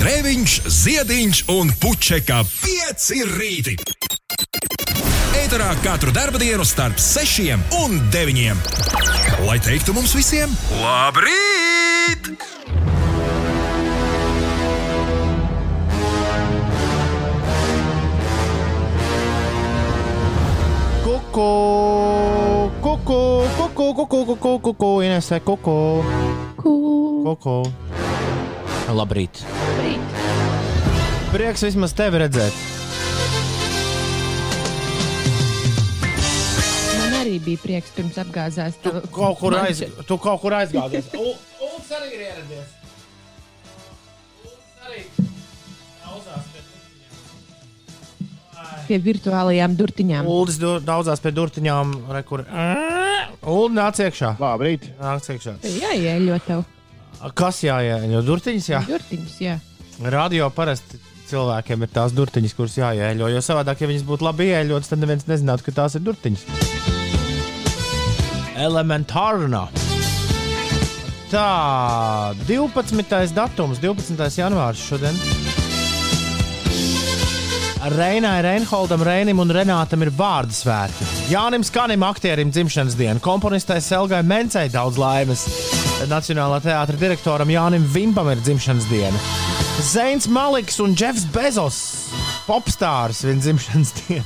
Grēviņš, Ziediņš un Puķeka 5 rīti. Eterā katru dienu starp 6 un 9. Lai teiktu mums visiem, labrīt! Kuku, kuku, kuku, kuku, kuku, kuku, Inesē, kuku, kuku. Labrīt. Prieks vismaz tevi redzēt. Man arī bija prieks pirms apgāzās. Tu kaut kur, aiz, tu kaut kur aizgājies. Ulas arī ir ieradies. Ulas arī daudzās pie pie virtuālajām durtiņām. Uldis du- daudzās pie durtiņām. Re, kur... Ulu nāc iekšā. Labrīt! Nāc iekšā. Jā, ieļot tev Kas jāieņem? Durtiņas, jā. durtiņus. Jā. Radio parasti cilvēkiem ir tās durtiņas, kuras jāieļo. Jo savādāk, ja viņas būtu labi ieļotas, tad neviens nezinātu, ka tās ir durtiņas. Elementārna. Tā, 12. datums, 12. janvārs šodien. Reinai, Reinholdam, Reinim un Renātam ir vārdu svētki. Jānim Skanim, aktierim dzimšanas diena, komponistai Selgai Mencei daudz laimes. Nacionālā teātra direktoram Jānim Vimpam ir dzimšanas diena. Zeins Maliks un Jeffs Bezos, popstārs, viņa dzimšanas diena.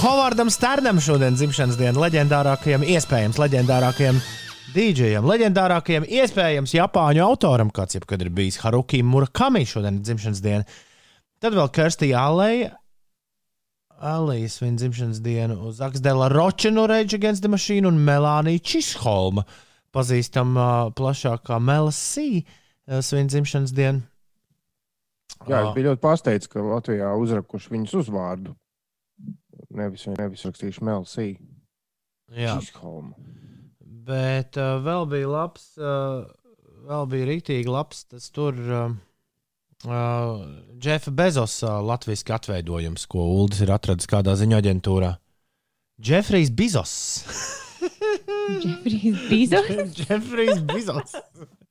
Hovardam Sternam šodien dzimšanas diena, leģendārākajam, iespējams, leģendārākajam dīdžejam, leģendārākajam, iespējams, Japāņu autoram, kāds jebkad ir bijis Haruki Murakami šodien dzimšanas diena. Tad vēl Kirstija Alēja, Alijas viņa dzimšanas dienu, uz Aksdela Roča no Rage Against the Machine un Melānija Čisholma, pazīstama plašāk kā Mela uh, Svin dzimšanas dienu. Jā, es biju ļoti pārsteigts, ka Latvijā uzrakuši viņas uzvārdu. Nevis, nevis rakstījuši Melsī. Jā, Čisholma. bet uh, vēl bija labs, uh, vēl bija rītīgi labs tas tur. Uh, Uh, Džefa Bezos uh, latviešu atveidojums, ko Uldis ir atradis kādā ziņu aģentūrā. Džefrijs Bizos. Jeffrijs Bezos. Džefrijs Bizos.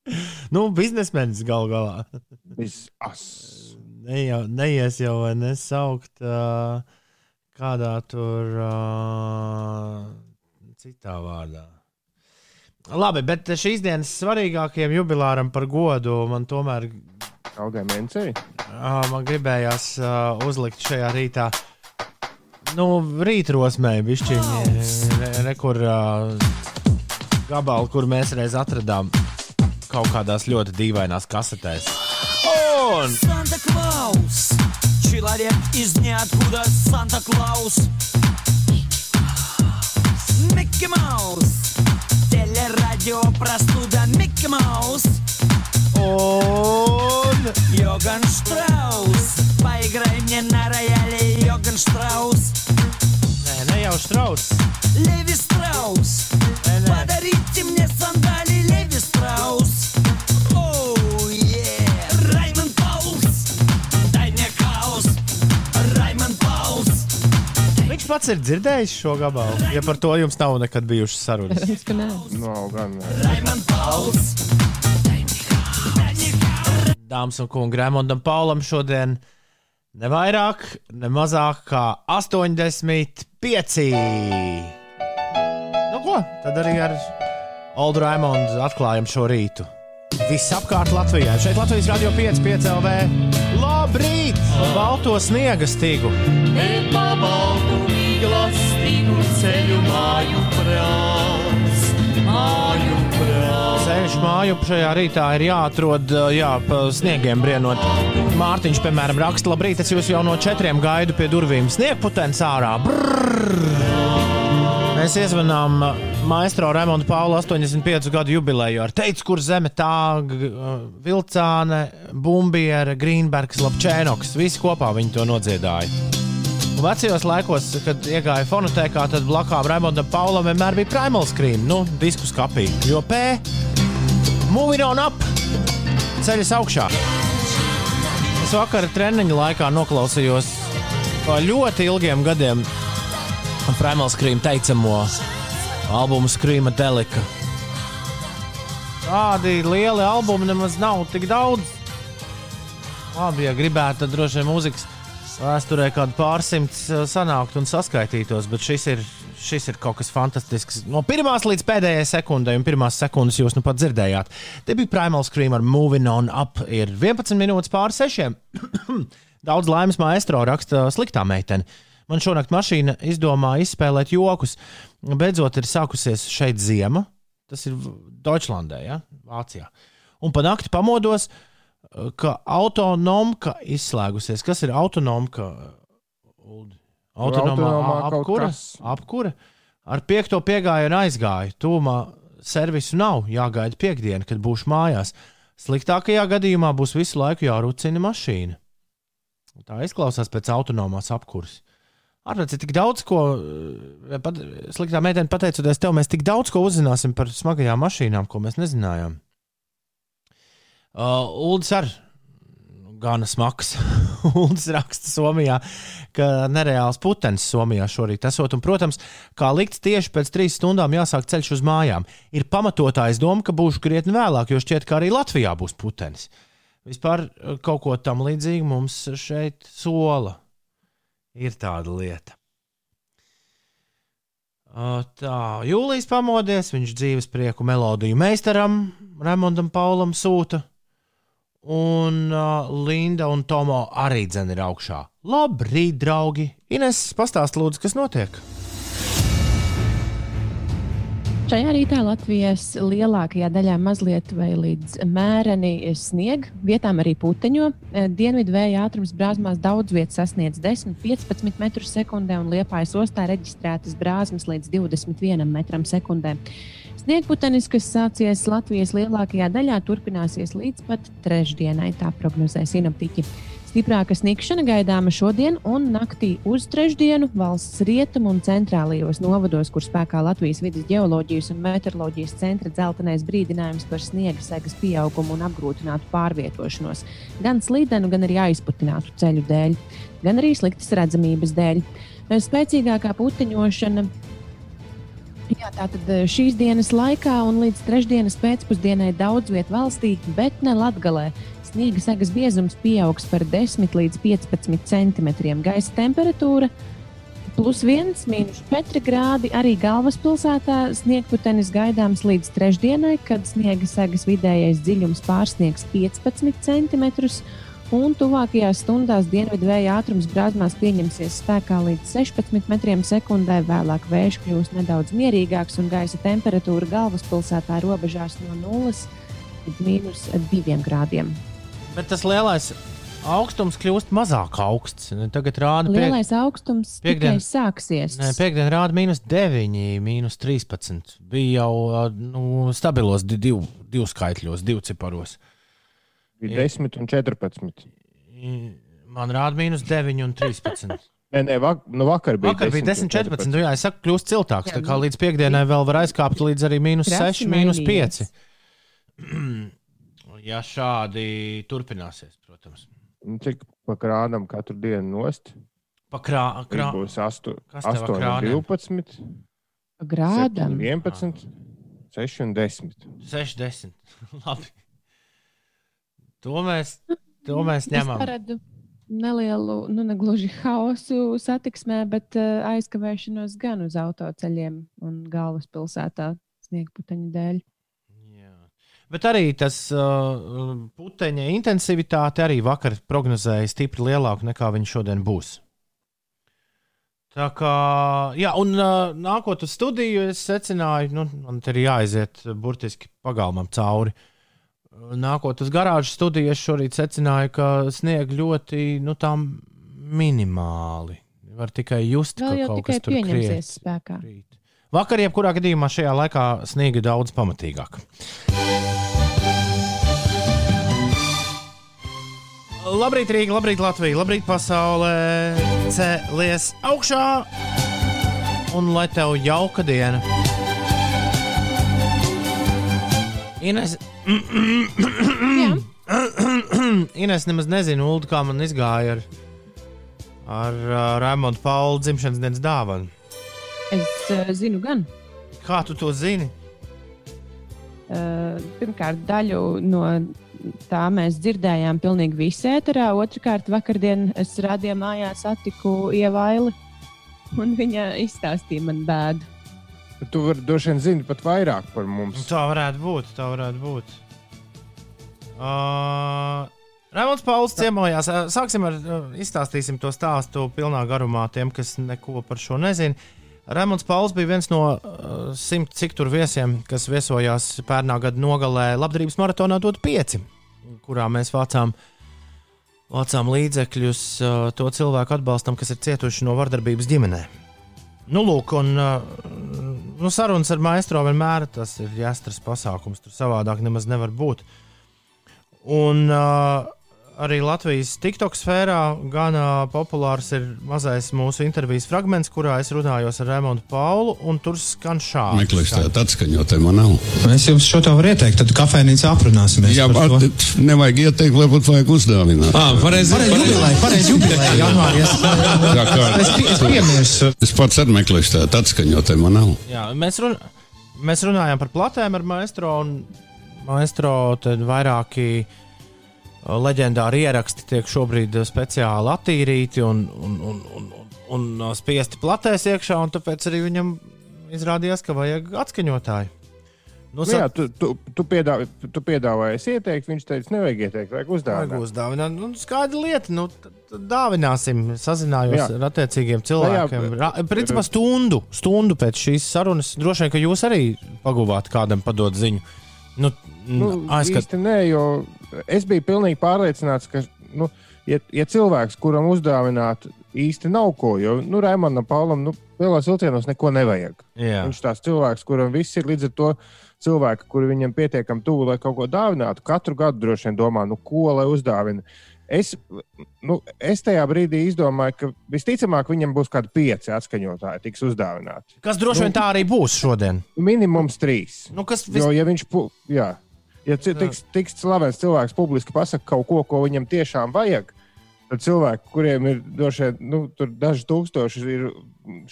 nu, biznesmenis gal galā. As. Ne jau, neies jau nesaukt uh, kādā tur uh, citā vārdā. Labi, bet šīs dienas svarīgākajam jubilāram par godu man tomēr Audē Mencei. uh, man gribējās uh, uzlikt šajā rītā. Nu, rītrosmē bišķiņi, re, re, kur uh, gabalu, kur mēs reiz atradām kaut kādās ļoti dīvainās kasetēs. Un Санта Клаус. Человек из ниоткуда Санта Клаус. Микки Маус. Телерадио простуда Микки Маус. Un Йоган Штраус. Поиграй мне на рояле Йоган Штраус. Nē, ne jau strauss. Леви Страус Nē, nē. Подарите мне сандали Леви Страус Kurš pats ir dzirdējis šo gabalu? Ja par to jums nav nekad bijušas sarunas, tad nē, no, gan nē. Dāmas un kungi, Raimondam Paulam šodien ne vairāk, ne mazāk kā 85. Nu, ko tad arī ar Oldu Raimondu atklājam šo rītu? Visapkārt Latvijā. Šeit Latvijas radio 5, 5 LV. Labrīt! Balto sniega stīgu! Balto Ceļš māju šajā rītā ir jāatrod, jā, pa sniegiem brienot. Mārtiņš, piemēram, raksta, labrīt, es jūs jau no četriem gaidu pie durvīm. Sniegputens ārā. Brrr! Mēs iezvanām maistro Raimondu Paulu 85 gadu jubileju ar teicu, kur zeme tā, Vilcāne, Bumbiere, Grīnbergs, Lapčēnoks. Visi kopā viņi to nodziedāja. Un Vecajos laikos, kad iegāja fonotēkā, tad blakām Raimondam Paulam vienmēr bija primal screen, nu, disku skapī. Jo P, moving on up, ceļas augšā. Es vakar treniņa laikā noklausījos ļoti ilgiem gadiem Primal Scream teicamo albumu Scream Delika. Tādi lieli albumi nemaz nav tik daudz. Labi, ja gribētu, tad droši vien mūzikas vēsturē kādu pārsimts uh, sanākt un saskaitītos, bet šis ir, šis ir kaut kas fantastisks. No pirmās līdz pēdējai sekundei, un pirmās sekundes jūs nu pat dzirdējāt. Te bija Primal Scream ar Moving On Up. Ir 11 minūtes pāri sešiem. Daudz laimes maestro raksta sliktā meitene. Man šonakt mašīna izdomāja izspēlēt jokus. Beidzot, ir sākusies šeit ziema. Tas ir Deutschlandē, ja? Vācijā. Un pa nakti pamodos, ka autonomka izslēgusies. Kas ir autonomka? Autonomā kas. apkure. Ar piekto piegājienu aizgāju. Tūmā servisu nav. Jāgaida piekdiena, kad būšu mājās. Sliktākajā gadījumā būs visu laiku jārucina mašīna. Tā izklausās pēc autonomās. Ārpēc ir tik daudz, ko eh, pat, sliktā meitene pateicoties tev, mēs tik daudz ko uzzināsim par smagajām mašīnām, ko mēs nezinājām. Uh, Uldis ar gana smags. Uldis raksta Somijā, ka nereāls putenis Somijā šorīt esot. Un, protams, kā likts tieši pēc trīs stundām jāsāk ceļš uz mājām. Ir pamatotājs doma, ka būšu krietni vēlāk, jo šķiet, ka arī Latvijā būs putenis. Vispār eh, kaut ko tam līdzīgu mums šeit sola. Ir tāda lieta. Uh, Tā, Jūlijas pamodies, viņš dzīves prieku melodiju meistaram, Raimondam Paulam sūta. Un uh, Linda un Tomo arī dzen ir augšā. Labrīt, draugi! Ines, pastāst lūdzu, kas notiek? Šajā rītā Latvijas lielākajā daļā mazliet vai līdz mēreni snieg, vietām arī puteņo. Dienvidu vēja ātrums brāzmās daudz vietas sasniedz 10-15 metrus sekundē, un Liepājas ostā reģistrētas brāzmas līdz 21 metram sekundē. Sniegputenis, kas sācies Latvijas lielākajā daļā, turpināsies līdz pat trešdienai, tā prognozē sinoptiķi. Stiprāka sniegšana gaidāma šodien un naktī uz trešdienu valsts rietumu un centrālajos novados, kur spēkā Latvijas vidas geoloģijas un meteoroloģijas centra dzeltenais brīdinājums par sniega segas pieaugumu un apgrūtinātu pārvietošanos. Gan slīdenu, gan arī aizputinātu ceļu dēļ, gan arī sliktas redzamības dēļ. Spēcīgākā puteņošana Jā, tātad eh, šīs dienas laikā un līdz trešdienas pēcpusdienai daudz vietā valstī, bet ne Latvijā. Sniega segas biezums pieaugs par 10 līdz 15 cm. Gaisa temperatūra plus 1, mīnus 4 grādi. Arī galvaspilsētā sniegputenis gaidāms līdz trešdienai, kad sniega segas vidējais dziļums pārsniegs 15 cm. Un tuvākajās stundās dienvidu vēja ātrums brāzmās pieņemsies spēkā līdz 16 metriem sekundē. Vēlāk vējš kļūs nedaudz mierīgāks un gaisa temperatūra galvaspilsētā robežās no 0 līdz minus 2 grādiem. Bet tas lielais augstums kļūst mazāk augsts. Tagad rāda piek... Lielais augstums piekdien- tikai sāksies. Nē, piekdiena rāda mīnus 9, mīnus 13. Bija jau nu, stabilos di- divu, divu skaitļos, divu ciparos. Bija 10 un 14. I- Man rāda mīnus 9 un 13. Nē, nē, vak, nu vakar bija Vakar bija 10, 14. Nu, jā, es saku, kļūst ciltāks. Jā, Tā kā nu, līdz piekdienai vēl var aizkāpt līdz arī mīnus Krasi 6, mīnus 5. mainījies. Ja šādi turpināsies, protams. Nu, Cik pa krānam katru dienu nost? Pa krā, krā. Būs 8, Kas tev ar 8 krāniem? 12, Grādam. 7, 11, 6 un 10. 60. Labi. To mēs, to mēs Es ņemam. paredzu nelielu, nu, ne gluži haosu satiksmē, bet uh, aizkavēšanos gan uz autoceļiem un galvaspilsētā sniegputeņu dēļ. Bet arī tas uh, puteņa intensivitāte arī vakar prognozēja stipri lielāku nekā viņa šodien būs. Tā kā, jā, un uh, nākot uz studiju, es secināju, nu, man te ir jāaiziet burtiski pagalmam cauri. Uh, Nākot uz garāžas studiju, es šorīt secināju, ka snieg ļoti, nu, minimāli. Var tikai just, Vēl ka jau kaut tikai kas tur pieņemsies kriet. spēkā. Krīt. Vakar, jebkurā gadījumā, šajā laikā sniega daudz pamatīgāk. Labrīt, Rīga, labrīt, Latvija, labrīt, pasaulē. Cēlies augšā un lai tev jauka diena. Ines, Ines nemaz nezinu, Ulu, kā man izgāja ar, ar uh, Raimondu Pauli dzimšanas dienas dāvanu. es uh, zinu gan. Kā tu to zini? Uh, pirmkārt, daļu no tā mēs dzirdējām pilnīgi visu ēterā. Otrakārt, vakardien es rādīju mājās, satiku ievaili, un viņa izstāstīja man bēdu. Tu vari droši vien zināt pat vairāk par mums. Tā varētu būt. Tā varētu būt. Uh, Raimunds Pauls ciemojās. Uh, Sāksim ar uh, izstāstīsim to stāstu pilnā garumā tiem, kas neko par šo nezina. Raimunds Pauls bija viens no uh, simt cik tur viesiem, kas viesojās pērnā gada nogalē Labdarības maratonā dot pieci, kurā mēs vācām, vācām līdzekļus uh, to cilvēku atbalstam, kas ir cietuši no vardarbības ģimenē. Nu, lūk, un uh, nu, sarunas ar maistro vienmēr tas ir jāstras pasākums. Tur savādāk nemaz nevar būt. Un uh, arī Latvijas TikTok sfērā gan uh, populārs ir mazais mūsu intervijas fragments, kurā es runājos ar Rēmonu Paulu, un tur skan šādi. Meklēs tādu atskaņotāju man nav. Es jums šo to varu ieteikt, tad kafejnīcā aprunāsimies. Jā, at, nevajag ieteikt, varbūt vajag uzdāvināt. Ā, pareizi, pareizi jubilēja, pareizi jubilēja, janvārī. Es, Tā kā es, es piemirsu. es pats arī meklēšu tādu atskaņotāju man nav. Jā, mēs, run mēs runājām par platēm ar maistro, un maistro tad vairāki leģendāri ieraksti tiek šobrīd uh, speciāli attīrīti un, un, un, un, un, un uh, spiesti platēs iekšā, un tāpēc arī viņam izrādījās, ka vajag atskaņotāju. Nu, Nu, jā, tu, tu, tu, piedāvā, tu piedāvāji, es ieteiktu, viņš teica, nevajag ieteikt, vajag Vajag uzdāvināt. uzdāvināt. Nu, skaidra lieta, nu, dāvināsim. Sazinājos Jā. ar attiecīgiem cilvēkiem. jā, Ra- Principā stundu, stundu pēc šīs sarunas. Droši vien, ka jūs arī paguvāt kādam padot ziņu. Nu, Nu, aizskat, nē, jo es biju pilnīgi pārliecināts, ka, nu, ja, ja cilvēks, kuram uzdāvināt, īsti nav ko, jo, nu, Raimondam Paulam, nu, lielos vilcienos neko nevajag. jā. Viņš tās cilvēks, kuram viss ir līdz ar to cilvēki, kuri viņam pietiekami tuvu, lai kaut ko dāvinātu, katru gadu droši vien domā, nu, ko lai uzdāvina. Es, nu, es tajā brīdī izdomāju, ka visticamāk viņam būs kādi pieci atskaņotāji, tiks uzdāvināti. Kas droši vien tā arī būs šodien. Minimums trīs. Nu, kas vis... Jo, ja viņš, jā, ja tiks, tiks slavens cilvēks publiski pasakā kaut ko, ko viņam tiešām vajag, tad cilvēki, kuriem ir droši vien nu, daži tūkstoši, ir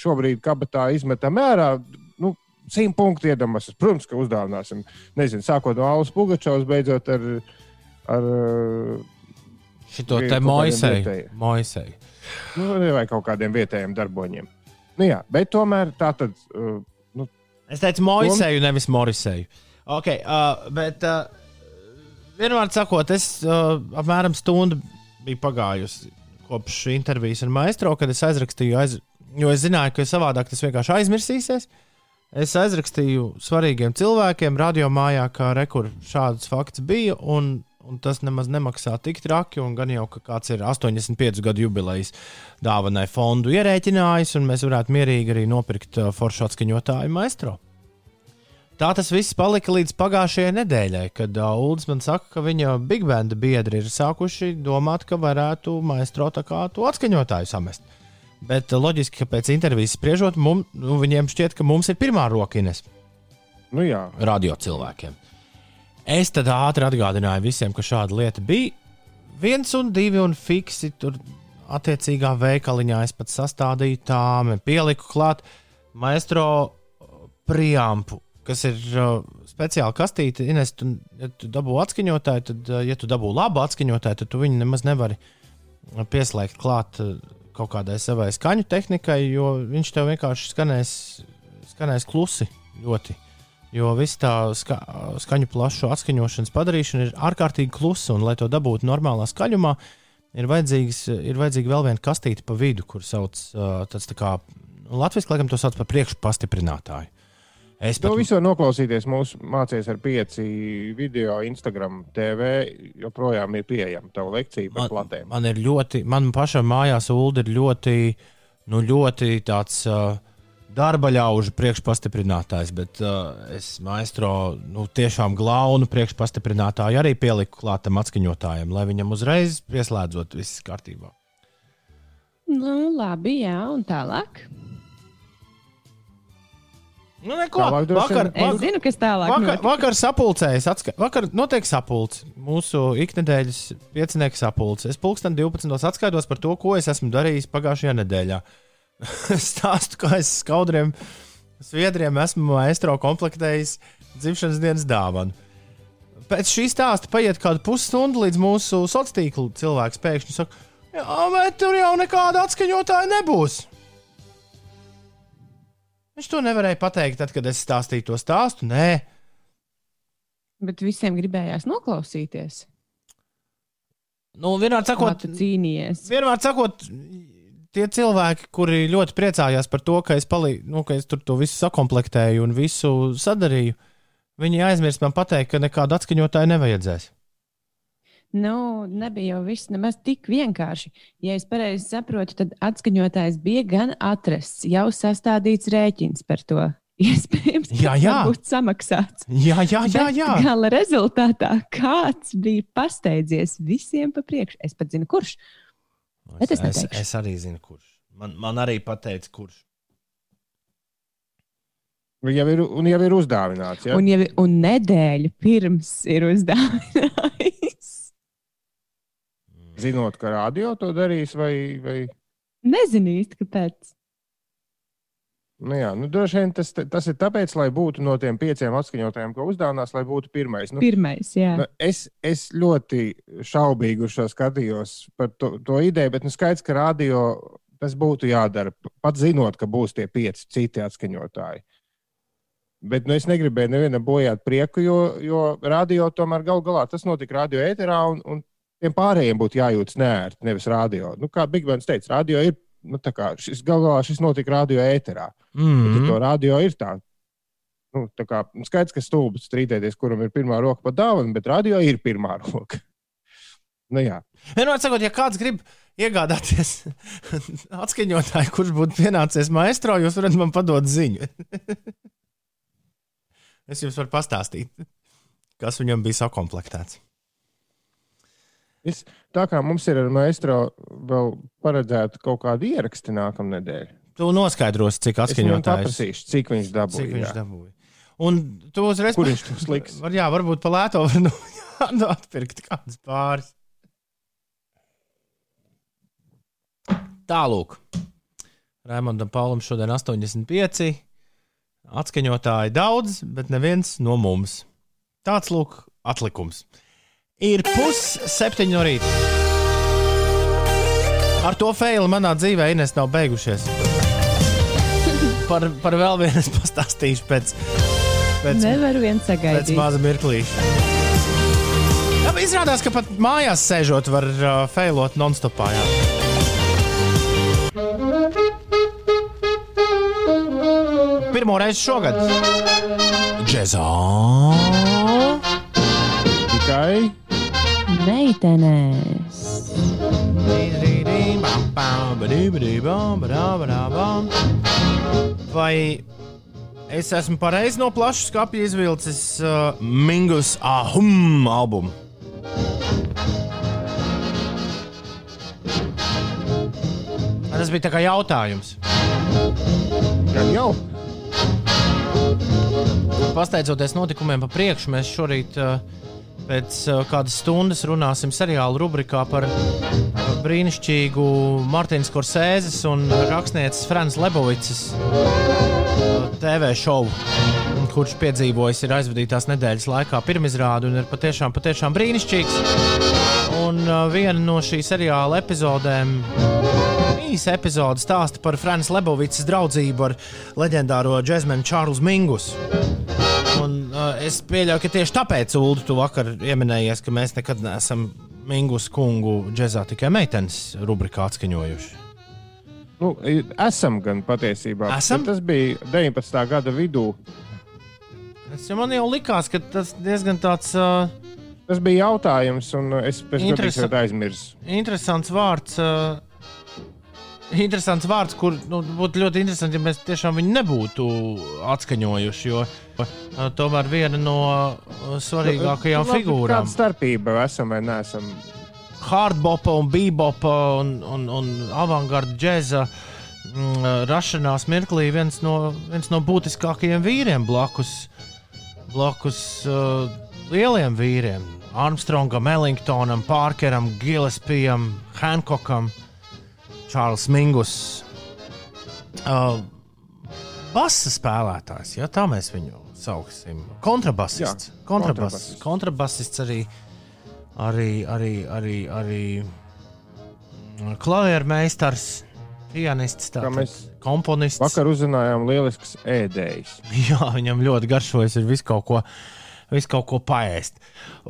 šobrīd kabatā izmetam ārā. Nu, Simt punktu iedomāsies. Protams, ka uzdāvināsim. Nezinu, sākot no Alas Pugačovas, beidzot ar, ar šito te moisei. moisei. nu, vai kaut kādiem vietējiem darboņiem. Nu, jā, bet tomēr tā tad. Uh, nu, Es teicu, moisēju, nevis morisēju. Okay, uh, bet uh, vienmēr sakot, es uh, apmēram stundu biju pagājusi kopš intervijas ar maistro, kad es aizrakstīju, aiz... jo es zināju, ka savādāk tas vienkārši aizmirsīsies. Es aizrakstīju svarīgiem cilvēkiem, radio mājā, kā rekur šāds fakts bija, un, un tas nemaz nemaksā tik traki. un Gan jau, ka kāds ir 85 gadu jubilejas dāvanai fondu ierēķinājis, un mēs varētu mierīgi arī nopirkt uh, foršu atskaņotāju maistro. Tā tas viss palika līdz pagājušajai nedēļai, kad uh, Ulas man saka, ka viņa big banda biedri ir sākuši domāt, ka varētu maistro tā kā to atskaņotāju samest. Bet uh, loģiski, ka pēc intervijas spriežot, mum, nu, viņiem šķiet, ka mums ir pirmā rokines nu, jā, radio cilvēkiem. Es tad ātri atgādināju visiem, ka šāda lieta bija. Viens un divi un fiksi tur attiecīgā veikaliņā es pat sastādīju tām, pieliku klāt maestro priampu, kas ir uh, speciāli kastīte. Ines, tu, ja tu dabū atskaņotāju, tad, uh, ja tu dabū labu atskaņotāju, tad tu viņu nemaz nevari pieslēgt klāt uh, kaut kādai savai skaņu tehnikai, jo viņš tev vienkārši skanēs, skanēs klusi ļoti. Jo viss tā ska, skaņu plašu atskaņošanas padarīšana ir ārkārtīgi klusa, un, lai to dabūtu normālā skaļumā, ir, ir vajadzīga vēl viena kastīte pa vidu, kur sauc tāds tā kā Latvijas laikam to sauc par priekšpastiprinātāju. Es To pat visu var noklausīties. Mūsu mācīs ar pieci video, Instagram, TV. joprojām ir pieejama tā lekcija par platēm. man ir ļoti, man pašam mājās ULD ir ļoti, nu, ļoti tāds uh, darba ļaužu priekšpastiprinātājs, bet uh, es maistro nu, tiešām glaunu priekšpastiprinātāju arī pieliku klātam atskaņotājam, lai viņam uzreiz pieslēdzot viss kārtībā. Nu, labi, jā, un tālāk. Nu, neko, Tālāk vakar, vien- Es vakar, zinu, kas tālāk vakar, notiks. vakar sapulcējas, atska... vakar notiek sapulce. Mūsu iknedēļas piecinieku sapulce. Es pulksten 12. atskaitos par to, ko es esmu darījis pagājušajā nedēļā. Stāstu, kā es skaudriem Sviedriem esmu maestro komplektējis dzimšanas dienas dāvanu. Pēc šīs stāsta paiet kāda pusstunda, līdz mūsu sociālā tīkla cilvēks pēkšņi saka, Jā, bet tur jau nekāda atskaņotāja nebūs. Viņš to nevarēja pateikt, tad, kad es stāstīju to stāstu. Nē, Bet visiem gribējās noklausīties. nu, vienmēr Ko sakot, tu cīnījies? vienmēr sakot, tie cilvēki, kuri ļoti priecājās par to, ka es, palī, nu, ka es tur to visu sakomplektēju un visu sadarīju, viņi aizmirst man pateikt, ka nekādu atskaņotāju nevajadzēs. Nu, nebija jau viss nemaz tik vienkārši. Ja es pareizi saprotu, tad atskaņotājs bija gan atrasts, jau sastādīts rēķins par to. Iespējams, ka jā. būtu samaksāts. Jā, jā, jā. Bet jā. Gala rezultātā kāds bija pasteidzies visiem pa priekšu. Es pat zinu, kurš. Bet es es, neteikšu. es arī zinu, kurš. Man, man arī pateica, kurš. Jau ir, un jau ir uzdāvināts. Ja? Un, jau, un nedēļu pirms ir uzdāvinājis. Zinot, ka radio to darīs, vai, vai Nezinu īsti, kāpēc. Nu, jā, nu, droši vien tas, tas ir tāpēc, lai būtu no tiem pieciem atskaņotājiem, ko uzdāvinās, lai būtu pirmais. Nu, Pirmais, jā. nu, es, es ļoti šaubīgi uz šo skatījos par to, to ideju, bet nu, skaidrs, ka radio tas būtu jādara. Pat zinot, ka būs tie pieci citi atskaņotāji. Bet nu, es negribēju nevienam bojāt prieku, jo, jo radio tomēr gal galā tas notika radio ēterā, un, un tiem pārējiem būtu jājūtas nērti, nevis radio. Nu, kā Big Bands teica, radio ir. Nu, šis gal galā šis notika radio ēterā. Mm Mm -hmm. -hmm. To radio ir tā. Nu, tā kā, nu, skaidrs, ka stulbi strīdēties, kuram ir pirmā roka pa dāvanu, bet radio ir pirmā roka. nu, jā. Vienmēr sakot, ja kāds grib iegādāties atskaņotāju, kurš būtu pienācis maestro, jūs varat man padot ziņu. es jums varu pastāstīt, kas viņam bija sakomplektēts. Es, tā kā mums ir ar maestro vēl paredzēta kaut kāda ieraksta nākamnedēļ. Tu noskaidrosi, cik Es atskaņotājs paprasīšu, cik viņš cik dabūja. viņš jā. dabūja. Un tu uzreiz Kur viņš tos liks? Var, jā, varbūt pa lēto var nu, jā, atpirkt kādas pāris. Tālūk. Raimondam Paulam šodien 85. Atskaņotāji daudz, bet neviens no mums. Tāds lūk, atlikums. Ir pus septiņi no rīta. Ar to feilu manā dzīvē Ines nav beigušies. Par, par vēl vienu es pastāstīšu pēc, pēc, Nevaru vien pēc sagaidīt. maza mirklīša. Jā, izrādās, ka pat mājās sēžot, var uh, failot non-stopā. Pirmo reizi šogad. Džezā. Tikai Meitenēs. Vai es esmu pareizi no plašas skāpja izvilcis uh, Mingus Ahum albumu? Tas bija tā kā jautājums. gan jau. Pasteidzoties notikumiem pa priekšu, mēs šorīt uh, pēc uh, kādas stundas runāsim seriāla rubrikā par brīnišķīgu Martins Korsēzes un rakstnieces Frans Lebovicas uh, TV šovu, kurš piedzīvojis ir aizvadītās nedēļas laikā pirmizrādi un ir patiešām, patiešām brīnišķīgs. Un uh, viena no šī seriāla epizodēm īsa epizode stāsta par Frans Lebovicas draudzību ar leģendāro džekmenu Čārlzu Mingus. Un, uh, es pieļauju, ka tieši tāpēc, Ulu, tu vakar pieminējies, ka mēs nekad neesam Mingus kungu džeksa tikai meitenes rubrikā atskaņojuši. Nu, esam gan patiesībā. Esam? Tas bija 19. gada vidū. Es, man jau likās, ka tas diezgan tāds uh, Tas bija jautājums, un es pēc tam Interesa- aizmirsu. interesants vārds. Uh, Interesants vārds, kur nu, būtu ļoti interesanti, ja mēs tiešām viņu nebūtu atskaņojuši. Jo uh, tomēr viena no uh, svarīgākajām Nu, figūrām Kāda starpība esam vai neesam? hardbopa un bebopa un, un, un avangarda džēza mm, rašanās mirklī viens no, viens no būtiskākajiem vīriem blakus, blakus uh, lieliem vīriem. Armstrongam, Ellingtonam, Parkeram, Gillespijam, Hankokam, Čārlis Mingus. Uh, Basa spēlētājs, ja tā mēs viņu sauksim. Kontrabasists. Jā, Kontrabasists. kontrabasists. Arī, arī, arī, arī, arī klaviermeistars, pianists, Kā tātad, mēs komponists. vakar uzzinājām, lielisks ēdējs. Jā, viņam ļoti garšojas ir visu kaut ko, visu kaut ko paēst.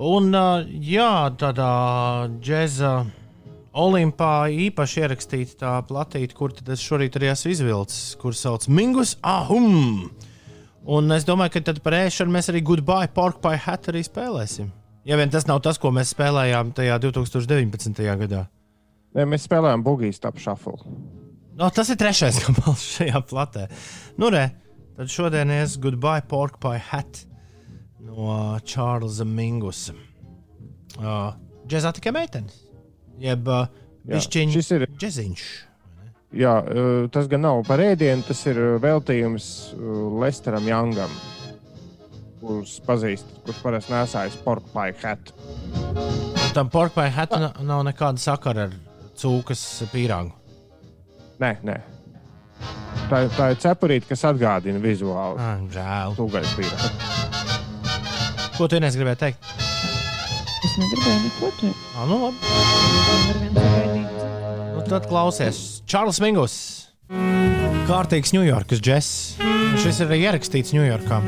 Un, jā, tādā džēza olimpā īpaši ierakstīta tā platīte, kur tad es šorīt arī esmu izvilcis, kur sauc Mingus Ahum. Un es domāju, ka tad par ēšanu mēs arī Goodbye Pork Pie Hat arī spēlēsim. Ja vien tas nav tas, ko mēs spēlējām tajā 2019. gadā. Nē, mēs spēlējām Bugijas tapu šafulu. No, tas ir trešais gabals šajā platē. Nu, re, tad šodien ir Goodbye Pork Pie Hat no Čārlza Mingusa. Uh, Džezā tikai meitenes. Jeb uh, Jā, šis ir- Džeziņš. Jā, eh, tas gan nav par ēdienu, tas ir eh, veltījums eh, Lesteram Youngam, kurš pazīst, kurš parasti nesājas pork pie hat. Tam Pork Pie Hat na- nav nekāda sakara ar cūkas pīrāgu. Nē, nē. Tā, tā ir cepurīte, kas atgādina vizuāli. Ah, žēl. Tūgaļas pīrāgu. Ko tu Ines gribēji teikt? Es negribēju neko teikt. Ah, nu, labi. Tad klausies. Čārlis Mingus. Kārtīgs Ņujorkas džeks. Šis ir ierakstīts Ņujorkā.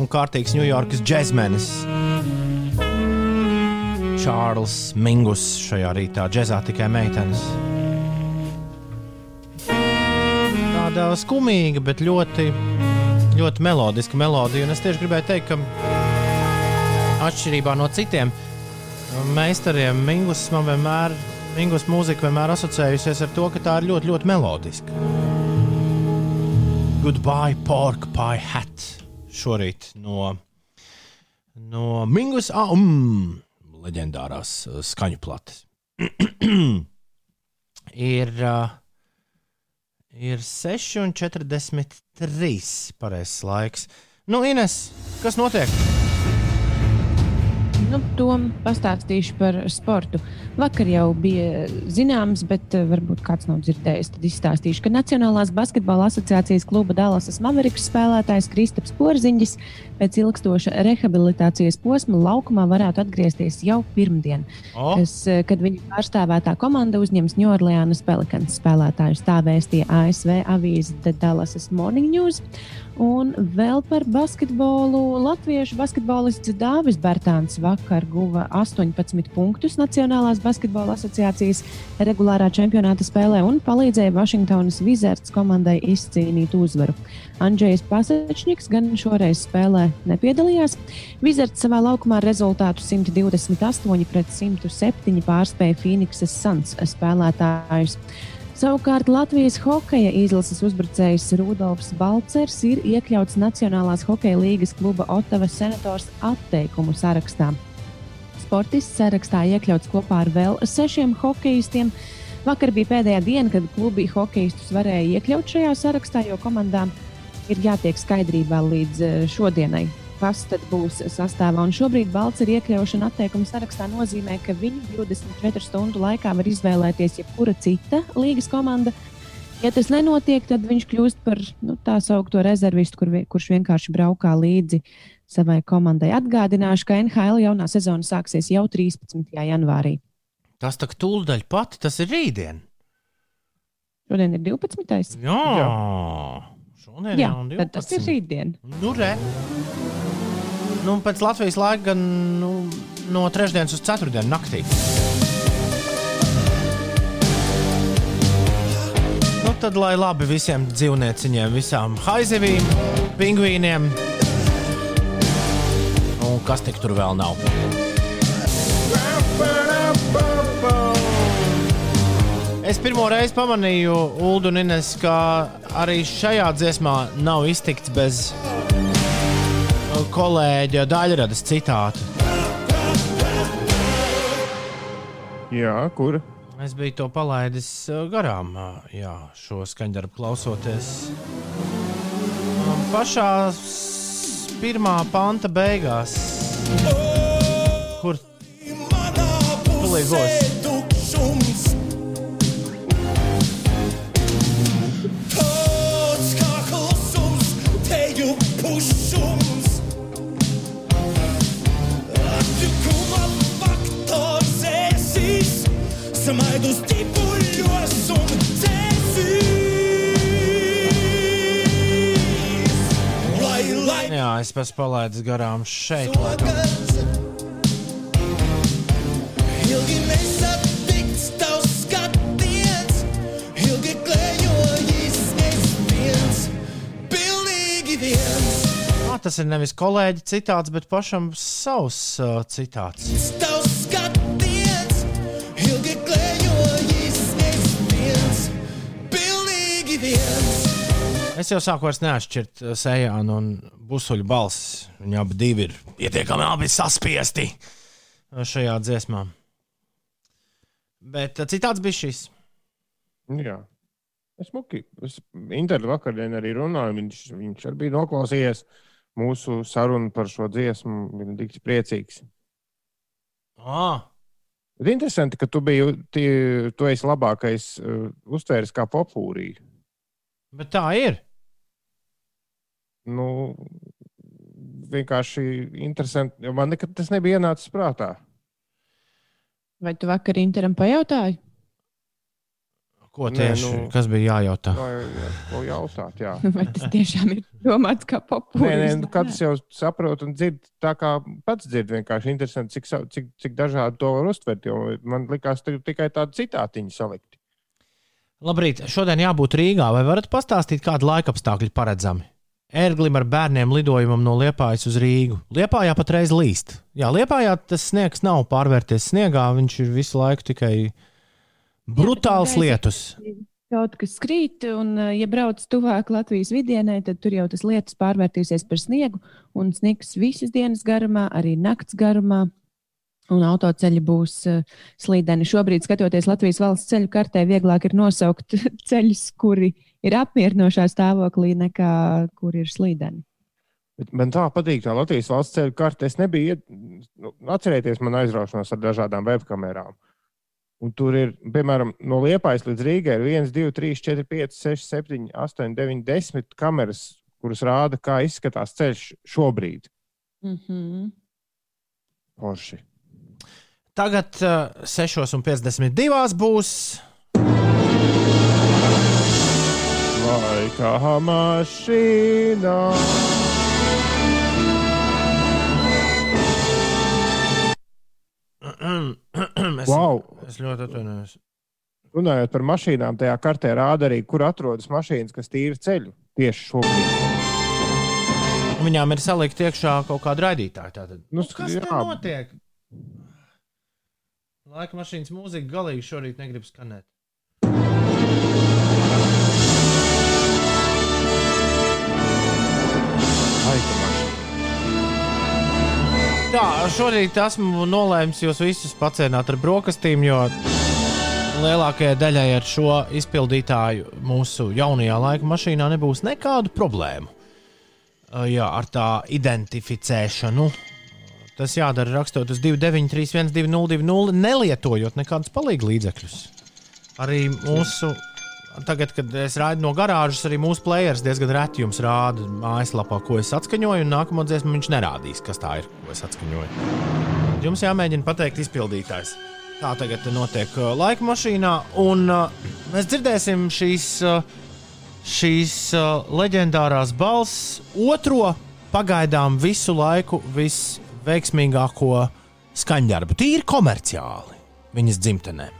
Un kārtīgs Ņujorkas džekmenis. Čārlis Mingus šajā rītā džekā tikai meitenes. Tāda skumīga, bet ļoti, ļoti melodiska melodija. Un es tieši gribēju teikt, ka atšķirībā no citiem meistariem Mingus man vienmēr, Mingus mūzika vienmēr asociējusies ar to, ka tā ir ļoti, ļoti melodiska. Goodbye, pork pie hat. Šorīt no, no Mingus um, leģendārās uh, skaņu plates. ir, uh, ir 6,43 pareizais laiks. Nu, Ines, kas notiek? Nu, to pastāstīšu par sportu. Vakar jau bija zināms, bet eh, varbūt kāds nav dzirdējis. Tad izstāstīšu, ka Nacionālās basketbola asociācijas kluba Dallasas Maveriks spēlētājs Kristaps Porziņģis pēc ilgstoša rehabilitācijas posma laukumā varētu atgriezties jau pirmdien, O, kas, eh, kad viņa pārstāvētā komanda uzņems Ņūorleānas Pelikans spēlētājus. Tā vēstīja ASV avīze The Dallas Morning News. Un vēl par basketbolu. Latviešu basketbolists Dāvis Bērtāns vakar guva 18 punktus Nacionālās basketbola asociācijas regulārā čempionāta spēlē un palīdzēja Vašingtonas Wizards komandai izcīnīt uzvaru. Andrzejs Pasečņiks gan šoreiz spēlē nepiedalījās. Wizards savā laukumā rezultātu 128 pret 107 pārspēja Phoenixes Suns spēlētājus. Savukārt Latvijas hokeja izlases uzbrucējs Rudolfs Balcers ir iekļauts Nacionālās hokeja līgas kluba Otavas senators atteikumu sarakstā. Sportists sarakstā iekļauts kopā ar vēl sešiem hokeistiem. Vakar bija pēdējā diena, kad klubi hokeistus varēja iekļaut šajā sarakstā, jo komandām ir jātiek skaidrībā līdz eh, šodienai, kas tad būs sastāvā. Un šobrīd Balcera iekļaušana atteikuma sarakstā nozīmē, ka viņi 24 stundu laikā var izvēlēties jebkura cita līgas komanda. Ja tas nenotiek, tad viņš kļūst par nu, tā saucamo rezervistu, kur, kurš vienkārši braukā līdzi savai komandai. Atgādināšu, ka NHL jaunā sezona sāksies jau 13. janvārī. tas tā kā tūlīt pat, tas ir rītdien. Šodien ir 12. Jā, Jā. šodien Jā, jau tad tas ir 12. rītdien. Nu, re. Nu, pēc Latvijas laika gan nu, no trešdienas uz ceturtdienu naktī. Nu, tad lai labi visiem dzīvnieciņiem, visām haizivīm, pingvīniem kas tik tur vēl nav. Es pirmo reizi pamanīju, Ulu un Ines, ka arī šajā dziesmā nav iztikts bez kolēģa daļradas citātu. Jā, kur? Es biju to palaidis uh, garām, uh, jā, šo skaņdarbu klausoties. Pašā 21. panta beigās, kur plīgos. Samai dos Jā, es pēc palaidu garām šeit. Sokas. Tas ir nevis kolēģi citāts, bet pašam savs uh, citāts. Tavs Es jau sāku neatšķirt uh, sējānu un busuļu balsis. Viņi abi divi ir pietiekami abi saspiesti uh, šajā dziesmā. Bet uh, citāts bija šis. Jā. Es muki. Es internetu vakardien arī runāju. Viņš, viņš arī bija noklausījies mūsu sarunu par šo dziesmu. Viņš bija tik priecīgs. Ah, Bet interesanti, ka tu biji tie, tu esi labākais uh, uztvērs kā popūrī. bet tā ir. Nu, vienkārši interesanti, jo man nekad tas nebija ienācis prātā. Vai tu vakar Interam pajautāji? Ko Nē, tieši? nu- Kas bija jājautā? Vai jā, ko jautāt? Jā. Vai tas tiešām ir domāts kā Nē, nē, populārs? nu, katrs jau saprot un dzird tā, kā pats dzird. Vienkārši interesanti, cik, cik, cik dažādi to var uztvert. Jo man likās, ka tikai tādi citātiņi salikti. Labrīt, šodien jābūt Rīgā. Vai varat pastāstīt, kāda laika apstākļi paredzami? Ērglim ar bērniem lidojumam no Liepājas uz Rīgu. Liepājā patreiz līst. Jā, Liepājā tas sniegs nav pārvērties sniegā, viņš ir visu laiku tikai brutāls gaisa- lietus. Kaut kas krīt, un, uh, ja brauc tuvāk Latvijas vidienē, tad tur jau tas lietus pārvērtīsies par sniegu, un sniegs visas dienas garumā, arī nakts garumā. Un autoceļi būs uh, slīdeni. Šobrīd, skatoties Latvijas valsts ceļu kartē, vieglāk ir nosaukt ceļus, kuri ir apmierinošā stāvoklī, nekā kur ir slīdeni. Bet man tā patīk, tā Latvijas valsts ceļu karte. Es nebiju, nu, atcerieties, man aizraušanos ar dažādām webkamerām. Un tur ir, piemēram, no Liepājas līdz Rīgai ir 1, 2, 3, 4, 5, 6, 7, 8, 9, 10 kameras, kuras rāda, kā izskatās ceļš šobrīd. Mm -hmm. Porši. Tagad uh, 6,52 būs. Laika mašīnā. es, Wow. es ļoti atvainojos. Runājot par mašīnām, tajā kartē rāda arī, kur atrodas mašīnas, kas tīra ceļu tieši šobrīd. Viņām ir salikta iekšā kaut kāda raidītāja. Tātad. Nu, Kas jā. tur notiek? Laika mašīnas mūzika galīgi šorīt negrib skanēt. Tā, šorīt esmu nolēmis jūs visus pacienāt ar brokastīm, jo lielākajai daļai ar šo izpildītāju mūsu jaunajā laika mašīnā nebūs nekādu problēmu. Jā, ar tā identificēšanu. Tas jādara rakstot uz 293, 202, nelietojot nekādus palīgu līdzekļus. Arī mūsu, tagad, kad es raidu no garāžas, arī mūsu players diezgan reti jums rāda mājaslapā, ko es atskaņoju, un nākamo dziesmu viņš nerādīs, kas tā ir, ko es atskaņoju. Jums jāmēģina pateikt izpildītājs. Tā tagad notiek uh, laika mašīnā, un uh, mēs dzirdēsim šīs, uh, šīs leģendārās balss, otro pagaidām visu laiku visveiksmīgāko skaņdarbu, tīri komerciāli viņas dzimtenē.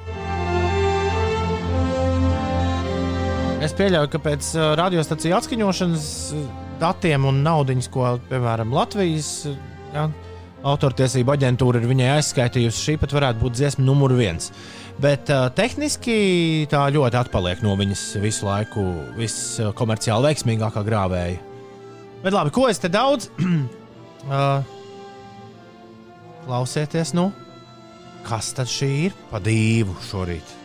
Es pieļauju, ka pēc uh, radiostaciju atskaņošanas uh, datiem un naudas, ko piemēram Latvijas uh, ja, autortiesība aģentūra ir viņai aizskaitījusi, šī pat varētu būt dziesma numur viens. Bet uh, tehniski tā ļoti atpaliek no viņas visu laiku viskomerciāli veiksmīgākā grāvēja. Bet labi, ko es te daudz? uh, klausieties, nu, kas tad šī ir pa divu šorīt?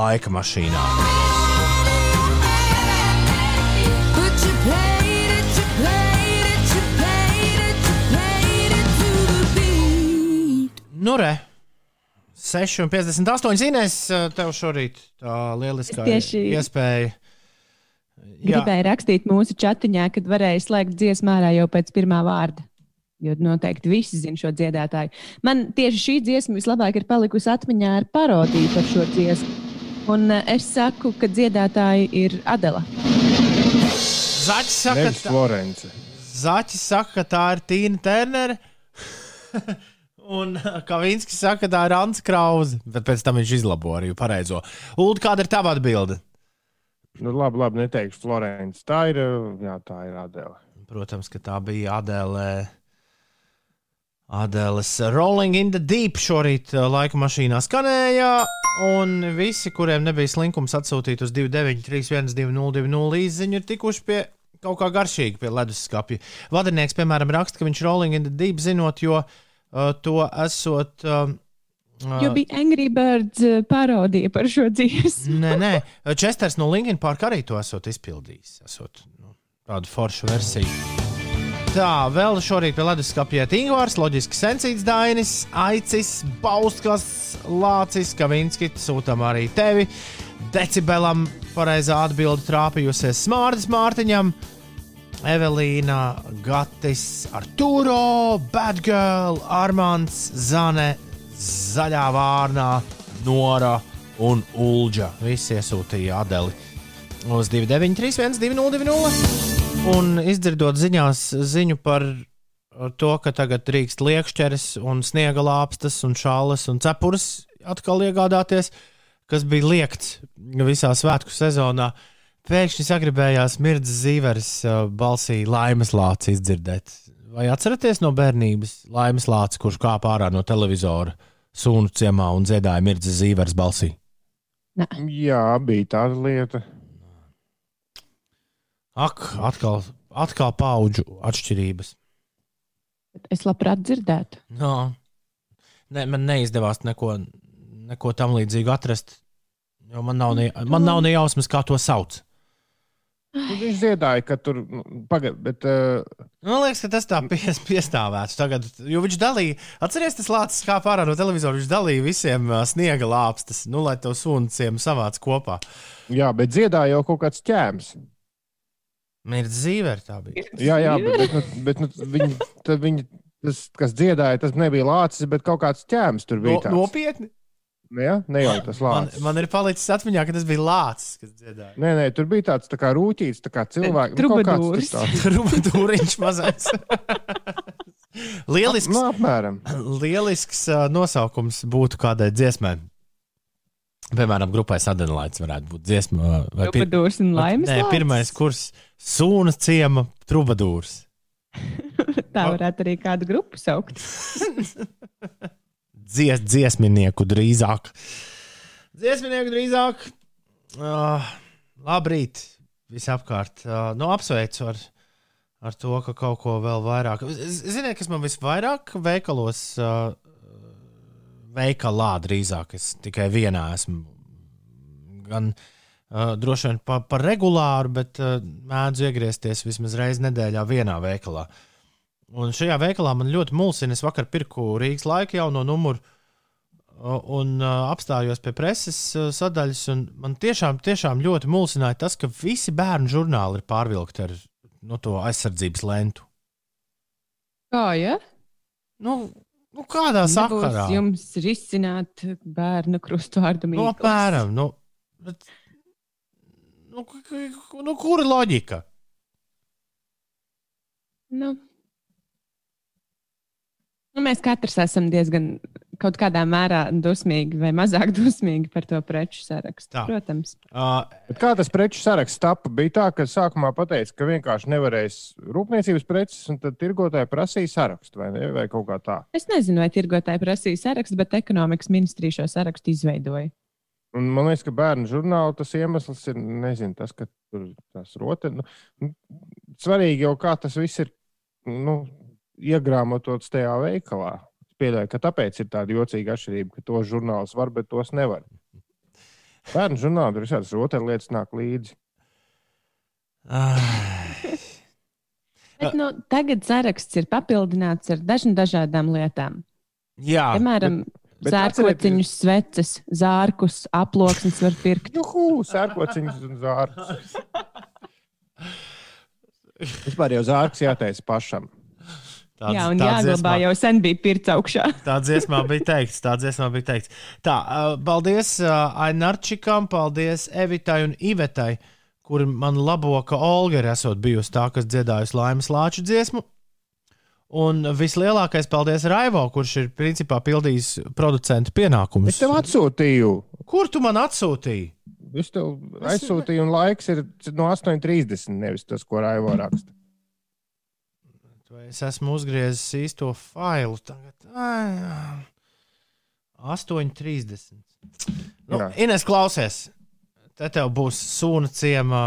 Laika mašīnā. Nu, re. 6,58 zinās, tev šorīt tā lieliskā Tieši- iespēja. Jā, Gribēju rakstīt mūsu chatiņā, kad varēja slēgt dziesmu ārā jau pēc pirmā vārda. Jo noteikti visi zina šo dziedātāju. Man tieši šī dziesma vislabāk ir palikusi atmiņā ar parodiju par šo dziesmu. Un eh, es saku, ka dziedātāji ir Adela. Zaķis saka, ka, Florence. Zaķis saka, ka tā ir Tīna Ternere. Un Kavinskis saka, ka tā ir Ants Krause. Bet pēc tam viņš izlabo arī pareizo. Ulu, kāda ir tava atbilde? Nu, labi, labi, neteikšu Florence. Tā ir, uh, jā, tā ir Adela. Protams, ka tā bija Adēlē. Adēles Rolling in the Deep šorīt uh, laika mašīnā skanēja, un visi, kuriem nebija slinkums atsūtīt uz 293, 202, īziņu, ir tikuši pie kaut kā garšīga pie leduskapja. Vadinieks, piemēram, raksta, ka viņš Rolling in the Deep zinot, jo uh, to esot. Uh, Jo bija Angry Birds eh, parodija par šo dziesmu. Nē, nē, Česters no Linkin Park arī to esot izpildījis. Esot nu, tādu foršu versiju. Tā, vēl šorīt pie leduskapja Tingvārs, loģiski sensīts Dainis, Aicis, Bauskas, Lācis, Kavinskis, sūtam arī tevi. Decibelam pareizā atbilde trāpījusies Smārdas Mārtiņam. Evelīna, Gatis, Arturo, Badgirl, Armāns, Zane, Zaļā Vārnā, Nora un Ulģa. Visi iesūtīja Adeli uz 293, 202. Un izdzirdot ziņās ziņu par to, ka tagad drīkst liekšķeres un sniega lāpstas un šālas un cepures atkal iegādāties, kas bija liekts visā svētku sezonā. Pēkšņi sagribējās Mirdzas Zīveres balsī laimes lācis izdzirdēt. Vai atceraties no bērnības laimes lācis, kurš kāpā ārā no televizora sunu ciemā un dziedāja Mirdzas Zīveres balsī? Jā, bija tāda lieta. Ak, atkal, atkal paudžu atšķirības. Es labprāt dzirdētu. No. Ne, man neizdevās neko, neko tam līdzīgu atrast. Jo man nav, ne, man nav ne jausmas, kā to sauc. Nu, Viņš dziedāja, ka tur pagaidi, bet uh, Man liekas, ka tas tā pies, piestāvēts tagad. Jo viņš dalīja, atcerieties, tas lācis kā pārā no televizora. Viņš dalīja visiem ā, sniega lāpstas, nu, lai to sunciem savāc kopā. jā, bet dziedāja jau kaut kāds ķēms. Mirdzas zīve tā bija. Jā, jā, bet, bet, nu, bet nu, viņi, tad viņi, tas, kas dziedāja, tas nebija lācis, bet kaut kāds ķēms tur No, bija. tāds. nopietni. Nu, Jā, ne jau tas Man, lācis. man ir palicis atmiņā, ka tas bija lācis, kas dziedāja. Nē, nē, tur bija tāds tā kā rūtīts, tā kā cilvēks. tur tāds. Rubadūriņš mazais. Lielisks, Nu, apmēram. lielisks uh, nosaukums būtu kādai dziesmai. Piemēram, grupai Sadonlaits varētu būt dziesma. vai Trubadūrs un laimes Nē, lācis? pirmais kurs - Sūna ciema trubadūrs. Tā varētu arī kādu grupu saukt. Dzies, dziesminieku drīzāk. Dziesminieku drīzāk. Uh, labrīt, visapkārt. Uh, nu, apsveicu ar, ar to, ka kaut ko vēl vairāk. Ziniet, kas man visvairāk veikalos, uh, veikalā drīzāk, es tikai vienā esmu. Gan uh, droši vien par pa regulāru, bet uh, mēdzu iegriezties vismaz reizi nedēļā vienā veikalā. Un šajā veikalā man ļoti mulsina. Es vakar pirku Rīgas laika jauno numuru un apstājos pie preses sadaļas. un Man tiešām, tiešām ļoti mulsināja tas, ka visi bērnu žurnāli ir pārvilkti ar no to aizsardzības lentu. Kā, ja? Nu, nu kādā Nebūs sakarā? jums risināt bērnu krustvārdu Nu, mīklu. apmēram. Nu, bet, nu, nu, kura loģika? Nu. Nu, mēs katrs esam diezgan kaut kādā mērā dusmīgi vai mazāk dusmīgi par to preču sarakstu. Tā. Protams. Uh, Bet kā tas preču saraksts tapa? Bija tā, ka sākumā pateica, ka vienkārši nevarēs rūpniecības preces, un tad tirgotāji prasīja sarakstu vai, ne, vai kaut kā tā. Es nezinu, vai tirgotāji prasīja sarakstu, bet ekonomikas ministrija šo sarakstu izveidoja. Un man liekas, ka bērnu žurnāla tas iemesls ir nezinu, tas, ka tur tas rotaļas. Nu, svarīgi jau kā tas viss ir nu, iegrāmatots tajā veikalā. Es pieļauju, ka tāpēc ir tāda jocīga atšķirība, ka tos žurnālus var, bet tos nevar. Bērnu žurnālā tur visādas rotaļlietas nāk līdzi. Bet, nu, tagad saraksts ir papildināts ar dažām dažādām lietām. jā, Piemēram, bet zārkociņu sveces, zārkus, aploksnes var pirkt. Juhu, sērkociņš un zārks. Vispār jau zārks jāteic pašam. Tāds- Jā, un jāglabā jau sen bija pirts augšā. Tā dziesmā bija teikts, tā dziesmā bija teikts. Tā, uh, paldies uh, Ainarčikam, paldies Evitai un Ivetai, kur man labo, ka Olga ir esot bijusi tā, kas dziedājusi laimes lāču dziesmu. Un vislielākais paldies Raivo, kurš ir principā pildījis producentu pienākumus. Es tev atsūtīju. Kur tu man atsūtīji? Es tev aizsūtīju, un laiks ir no 8.30. Nevis tas, ko Raivo raksta. Vai es esmu uzgriezis īsto failu tagad? Ai, 8.30. Nu, Jā. Ines, klausies. Te tev būs sūna ciemā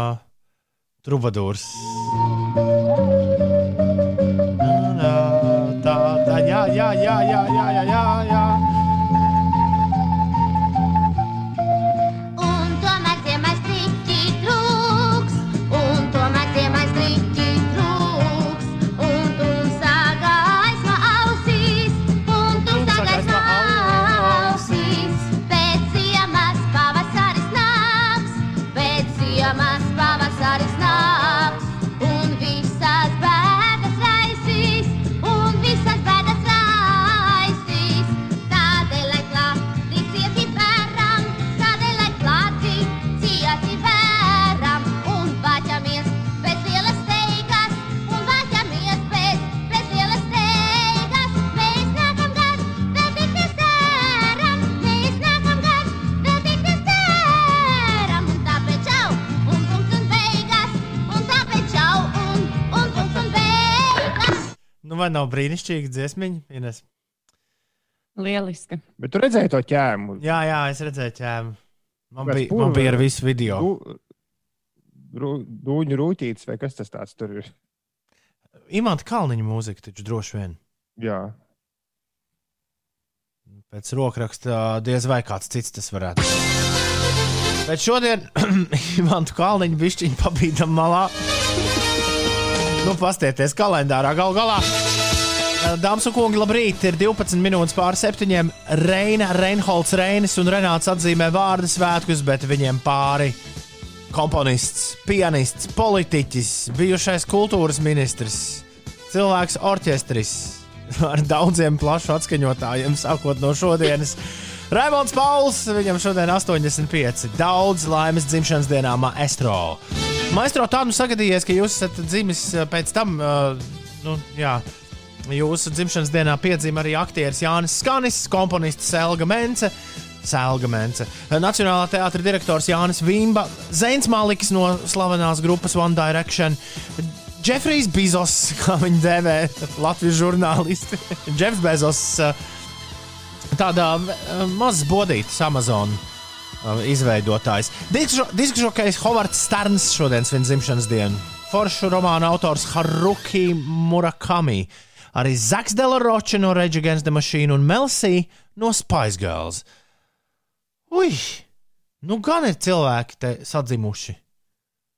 trubadūrs. Nu, vai nav brīnišķīgi dziesmiņa? Ines? Lieliska. Bet tu redzēji to ķēmu. Jā, jā, es redzēju ķēmu. Man Kāds bija, purva- man bija ar visu video. Du- Dūņu rūtītes vai kas tas tāds tur ir? Imants Kalniņa mūzika taču droši vien. Jā. Pēc rokraksta diez vai kāds cits tas varētu būt. Bet šodien Imantu Kalniņu bišķiņu pabīdam malā. Nu, pastieties kalendārā gal galā. Dāmas un kungi, labrīt! Ir 12 minūtes pār septiņiem. Reina, Reinholds, Reinis un Renāts atzīmē vārdu svētkus, bet viņiem pāri komponists, pianists, politiķis, bijušais kultūras ministrs, cilvēks orķestris ar daudziem plašu atskaņotājiem, sākot no šodienas. Raimons Pauls, viņam šodien 85. Daudz laimes dzimšanas dienā, Maestro. Maestro, tā nu sagadījies, ka jūs esat dzimis eh, pēc tam, uh, nu, jā, jūsu dzimšanas dienā piedzima arī aktieris Jānis Skanis, komponists Selga Mence. Sēlga Mence, Nacionālā teātris direktors Jānis Vimba, Zēns Maliks no slavenās grupas One Direction, Jeffrijs Bezos, kā viņu dēvē Latvijas žurnālisti, Jeffs Bezos, eh, tādā eh, mazs bodītis Amazon eh, izveidotājs. Diskžokais Hovards Starns šodien svin dzimšanas dienu. Foršu romāna autors Haruki Murakami, arī Zaks Delaroče no Rage Against the Machine un Melsī no Spice Girls. Ui, nu gan ir cilvēki te sadzimuši.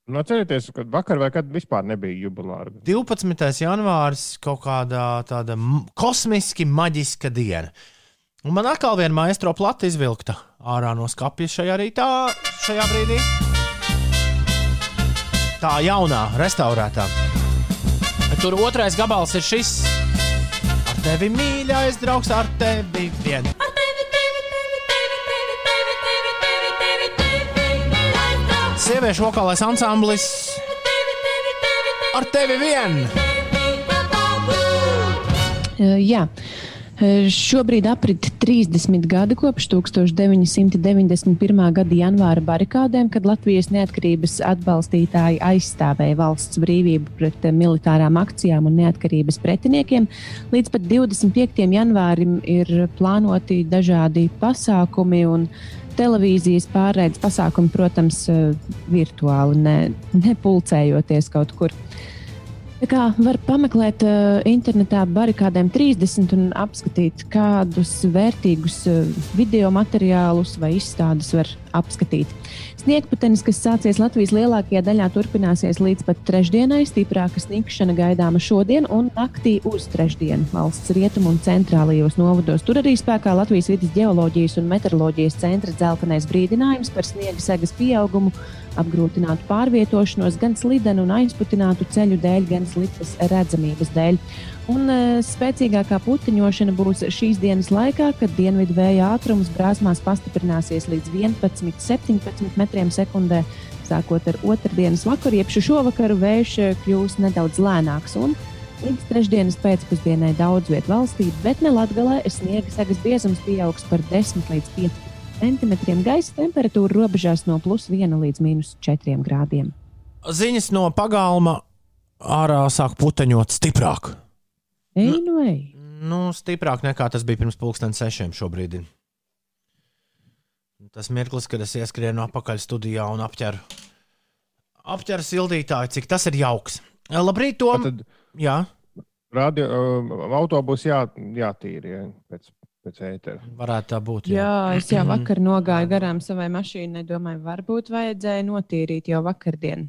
Nu, atcerieties, ka vakar vai kad vispār nebija jubilāra. 12. janvāris kaut kādā tāda kosmiski maģiska diena. Un man atkal viena maistro plata izvilkta ārā no skapja šajā rītā, šajā brīdī. Tā jaunā, restaurētā. Tur otrais gabals ir šis. Ar tevi mīļais draugs, ar tevi vien. Sieviešu vokālais ansamblis ar tevi vien. Uh, jā. Uh, Šobrīd aprit 30 gadi kopš 1991. gada janvāra barikādēm, kad Latvijas neatkarības atbalstītāji aizstāvēja valsts brīvību pret eh, militārām akcijām un neatkarības pretiniekiem. Līdz pat 25. janvārim ir plānoti dažādi pasākumi un televīzijas pārraides pasākumi, protams, eh, virtuāli, ne, nepulcējoties kaut kur. Kā var pameklēt uh, internetā barikādēm 30 un apskatīt, kādus vērtīgus uh, video materiālus vai izstādes var apskatīt. Sniegputenis, kas sācies Latvijas lielākajā daļā, turpināsies līdz pat trešdienai. Stiprāka sniegšana gaidāma šodien un naktī uz trešdienu. Valsts rietumu un centrālajos novados tur arī spēkā Latvijas vidas geoloģijas un meteoroloģijas centra dzeltenais brīdinājums par sniega segas pieaugumu, apgrūtinātu pārvietošanos gan slidenu un aizputinātu ceļu dēļ, gan sliktas redzamības dēļ. Un e, spēcīgākā puteņošana būs šīs dienas laikā, kad dienvidu vēja ātrums brāzmās pastiprināsies līdz 11,17 metriem sekundē. Sākot ar otrdienas vakaru, jeb šovakaru vējš kļūs nedaudz lēnāks. Un līdz trešdienas pēcpusdienai daudz vietā valstī, bet ne Latvijā, sniega segas biezums pieaugs par 10 līdz 15 centimetriem. Gaisa temperatūra robežās no plus 1 līdz minus 4 grādiem. Ziņas no pagalma ārā sāk puteņot stiprāk. Ej, nu, ej! Nu, stiprāk nekā tas bija pirms pusdienas sešiem šobrīd. Tas mirklis, kad es ieskrienu atpakaļ studijā un apķeru, apķeru sildītāju, cik tas ir jauks. Labrīt, Tom! Tad Jā, radio, uh, autobus jā, jātīra ja, pēc, pēc ētera. varētu tā būt. Jā, es jau vakar nogāju garām savai mašīnai. Domāju, varbūt vajadzēja notīrīt jau vakardien.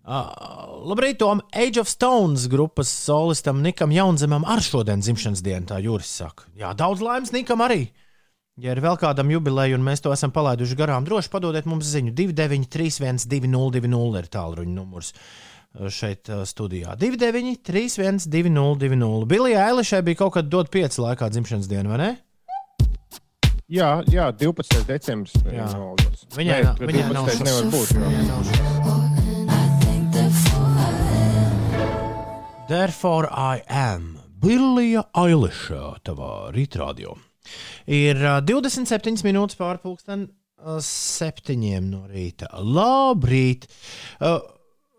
Jā. Uh, labrīt, Tom! Age of Stones grupas solistam Nikam Jaunzemam ar šodien dzimšanas dienu, tā Juris saka. Jā, daudz laimes Nikam arī. Ja ir vēl kādam jubileja, un mēs to esam palaiduši garām, droši padodiet mums ziņu. 293, 202, ir tālruņa numurs uh, šeit uh, studijā. 293, 202. Bilija Eilišai bija kaut kad dot pieci laikā dzimšanas diena, vai ne? Jā, jā, 12. decembris. Jā. Viņai Nē, nav- viņai nav 12. šos- nevar būt. jo. Viņai nav šos. Therefore I am Billija Eiliša tavā rītdienā. Ir ā, 27 minūtes pārpusdien, 7 no rīta. Labrīt! Uh,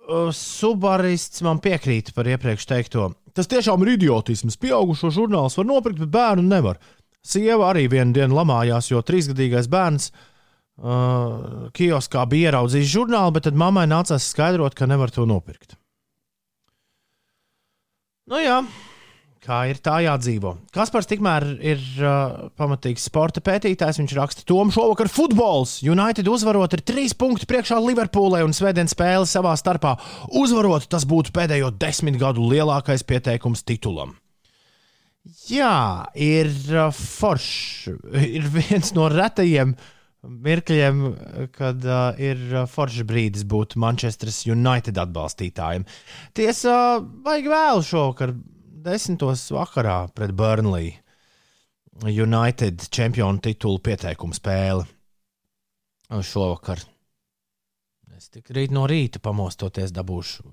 uh, Subarists man piekrīt par iepriekš teikto. Tas tiešām ir idiotisms. Pieaugušo žurnāls var nopirkt, bet bērnu nevar. Sieva arī vienu dienu lamājās, jo trīsgadīgais bērns uh, kioskā bija ieraudzījis žurnālu, bet tad mammai nācās skaidrot, ka nevar to nopirkt. Nu jā, kā ir tā jādzīvo. Kaspars tikmēr ir uh, pamatīgs sporta pētītājs. Viņš raksta, ka Toms šovakar futbols. United uzvarot ir trīs punkti priekšā Liverpoolē un svētdienas spēle savā starpā. Uzvarot, tas būtu pēdējo desmit gadu lielākais pieteikums titulam. Jā, ir uh, foršs. Ir viens no retajiem mirkļiem, kad uh, ir foršs brīdis būt Manchester United atbalstītājiem. Tiesa, vajag vēl šovakar, desmitos vakarā pret Burnley. United čempionu titulu pieteikumu spēle šovakar. Es tik rīt no rīta pamostoties dabūšu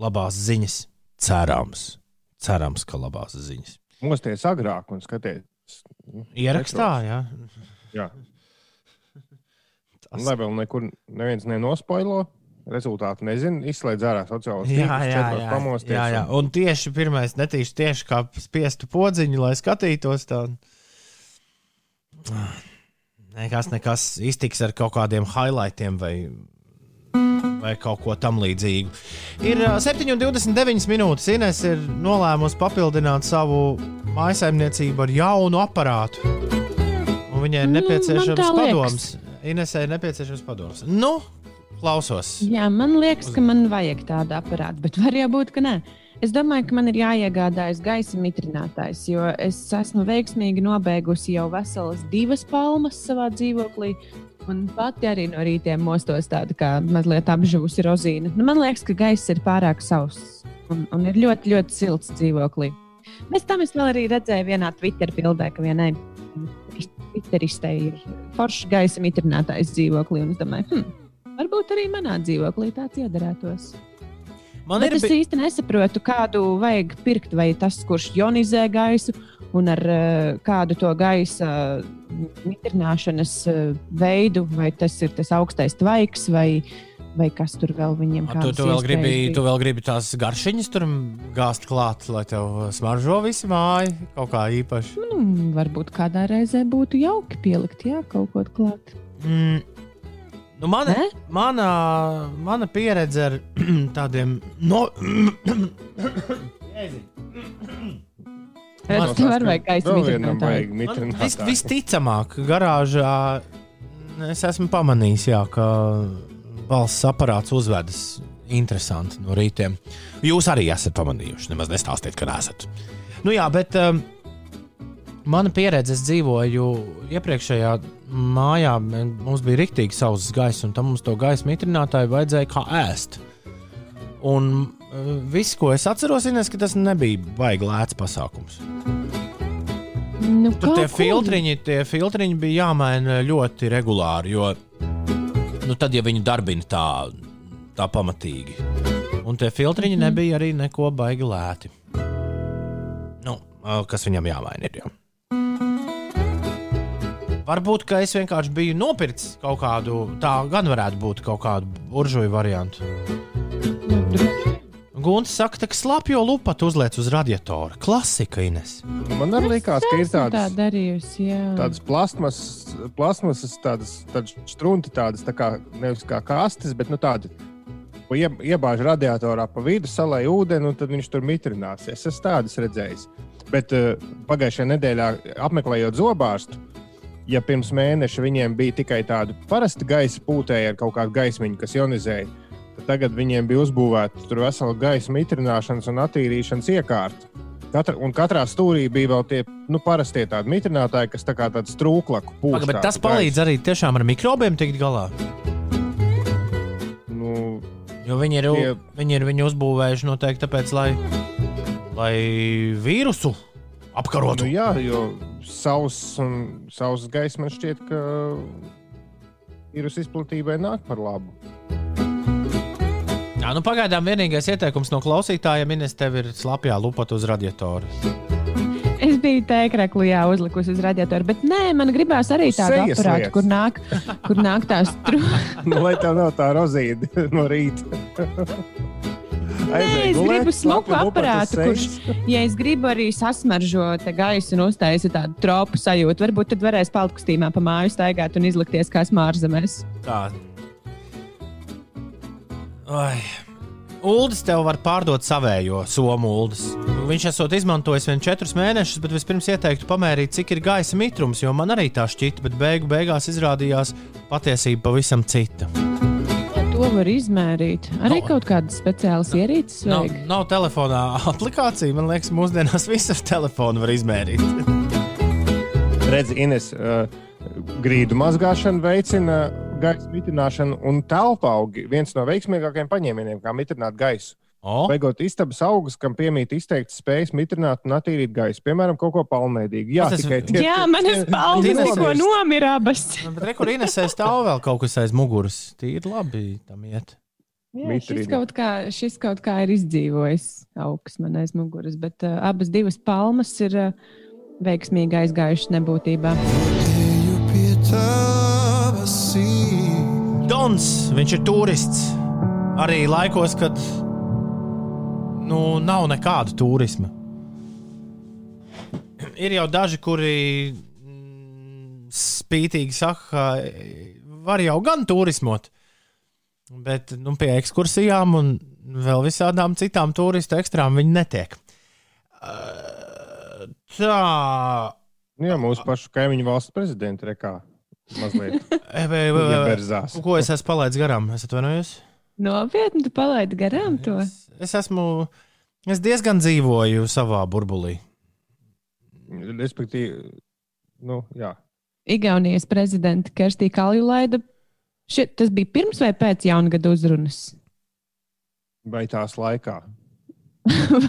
labās ziņas. Cerams, cerams, ka labās ziņas. Mosties agrāk un skaties. Ierakstā, jā. Jā. Un Lai vēl nekur neviens nenospoilo, rezultātu nezinu, izslēdz ārā sociālās Jā, tīklus, jā, četros jā, pamosties. jā, jā. Un tieši pirmais netīši tieši kā spiestu podziņu, lai skatītos. Tā... Nekas, nekas iztiks ar kaut kādiem highlightiem vai, vai kaut ko tam līdzīgu. Ir ā, 7,29 minūtes. Ines ir nolēmusi papildināt savu mājsaimniecību ar jaunu aparātu. Un viņai ir Nu, nepieciešams padoms. Inesai ir nepieciešams padoms. Nu, klausos. Jā, man liekas, ka man vajag tādu aparātu, bet var jau būt, ka nē. Es domāju, ka man ir jāiegādājas gaisa mitrinātājs, jo es esmu veiksmīgi nobeigusi jau veselas divas palmas savā dzīvoklī. Un pati arī no rītiem mostos tāda kā mazliet apžuvusi rozīna. Nu, man liekas, ka gaiss ir pārāk sauss un, un ir ļoti, ļoti silts dzīvoklī. Bez tam es vēl arī redzēju vienā Twitter bildē, ka vienai Twitteristē ir foršs gaisa mitrinātājs dzīvoklī. Un es domāju, hm, varbūt arī manā dzīvoklī tāds iedarētos. Man Bet ir es īsti nesaprotu, kādu vajag pirkt. Vai tas, kurš ionizē gaisu, un ar uh, kādu to gaisa mitrināšanas uh, veidu, vai tas ir tas augstais tvaiks, vai, vai kas tur vēl viņiem Tu, kādas tu, vēl gribi, iespējas tu bija. vēl gribi tās garšiņas tur gāzt klāt, lai tev smaržo visi māji kaut kā īpaši. Nu, varbūt kādā reizē būtu jauki pielikt, jā, kaut ko klāt. Mm. Nu, mana, Ne? mana, mana pieredze ar tādiem no... Tev arī vajag gaisa visticamāk, garāžā es esmu pamanījis, jā, ka balss aparāts uzvedas interesanti no rītiem. Jūs arī esat pamanījuši, nemaz nestāstiet, ka neesat. Nu jā, bet um, mana pieredze, es dzīvoju iepriekšējā mājā, mums bija rīktīgi sauss gaiss, un tam mums to gaisa mitrinātāju vajadzēja kā ēst. Un uh, viss, ko es atceros, ir, ka tas nebija baigi lēts pasākums. Nu, Tur tie filtriņi, tie filtriņi bija jāmaina ļoti regulāri, jo nu, tad, ja viņi darbina tā, tā pamatīgi, un tie filtriņi Mhm. nebija arī neko baigi lēti. Nu, kas viņam jāmaina ir. Jā. Varbūt, ka es vienkārši biju nopircis kaut kādu, tā gan varētu būt kaut kādu buržuju variantu. Gunts saka, ka slapjo lupatu uzliek uz radiatora. Klasika, Ines. Man arī likās, ka ir Tā tādas, darījusi, jā. tādas plasmas, plasmasas, tādas, tādas strunti, tādas tā kā, nevis kā kastes, bet nu, tādas. Ko ie- iebāž radiatorā pa vidu, salai ūdeni, un tad viņš tur mitrināsies. Es esmu tādas redzējis. Bet uh, pagājušajā nedēļā, apmeklējot zobārstu, ja pirms mēneša viņiem bija tikai tāda parasta gaisa pūtēja ar kaut kādu gaismiņu, kas ionizēja, tad tagad viņiem bija uzbūvēta tur vesela gaisa mitrināšanas un attīrīšanas iekārta. Katra, un katrā stūrī bija vēl tie nu, parastie tādi mitrinātāji, kas tā kā tāds trūklaku. Paga, bet tas palīdz arī tiešām ar mikrobiem tikt galā. Nu, Jo viņi ir, Tie- viņi ir viņu uzbūvējuši noteikti tāpēc, lai, lai vīrusu apkarotu. nu, jā, jo sauss un sauss gaisa man šķiet, ka vīrusu izplatībai nāk par labu. Jā, nu pagaidām vienīgais ieteikums no klausītājiem ir, ka tev ir slapjā lupata uz radiatora. Es biju tēkraklu, jā, uzlikusi uz radiatoru, bet nē, man gribās arī tādu Sejas aparātu, lietas. kur nāk, kur nāk tās trūkumas. nu, lai tev nav tā rozīte no rīta. Nē, es gribu smuku aparātu, kurš, ja es gribu arī sasmaržo te gaisu un uztaisīt tādu tropu sajūtu, varbūt tad varēs peltkustībā pa māju staigāt un izlikties kā smārzemēs. Tā. Ai. Uldis tev var pārdot savējo somu uldis. Viņš esot izmantojis vien četrus mēnešus, bet vispirms ieteiktu pamērīt, cik ir gaisa mitrums, jo man arī tā šķita, bet beigu beigās izrādījās patiesība pavisam cita. To var izmērīt. Arī No. kaut kādas speciālas ierīces Nav, vajag. nav telefonā aplikācija, man liekas, mūsdienās visu ar telefonu var izmērīt. Redzi, Ines, uh, grīdu mazgāšana veicina gaisa mitrināšanu, un telpa augi viens no veiksmīgākajiem paņēmieniem, kā mitrināt gaisu. O, Beigot istabas augus, kam piemīt izteikti spējas mitrināt un attīrīt gaisu, piemēram, kaut ko palmēdīgu. Jā, Tas tas- tikai tie, Jā, manas palmas tikko nomira abas. bet re, kur Inesē stāv vēl kaut kas aiz muguras. Tīri labi tam iet. Jā, šis, kaut kā, šis kaut kā ir izdzīvojis augsts man aiz muguras, bet uh, abas divas palmas ir uh, veiksmīgi aizgājušas nebūtībā. Dons, viņš ir turists. Arī laikos, kad nu, nav nekāda turisma. Ir jau daži, kuri mm, spītīgi saka, ka var jau gan turismot, bet nu, pie ekskursijām un vēl visādām citām turistu ekstrām viņi netiek. Tā. Nu Jā, mūsu pašu kaimiņu valsts prezidenta rekā mazliet E, vai- ieberzās. Ko es esmu palaidis garām? Es atvainojos. Nopietni, tu palaidi garām to. Es, es esmu. Es diezgan dzīvoju savā burbulī. Respektīvi, nu, jā. Igaunijas prezidenta Kerstī Kaljulaida. Šit, tas bija pirms vai pēc jaungada uzrunas? vai tās laikā.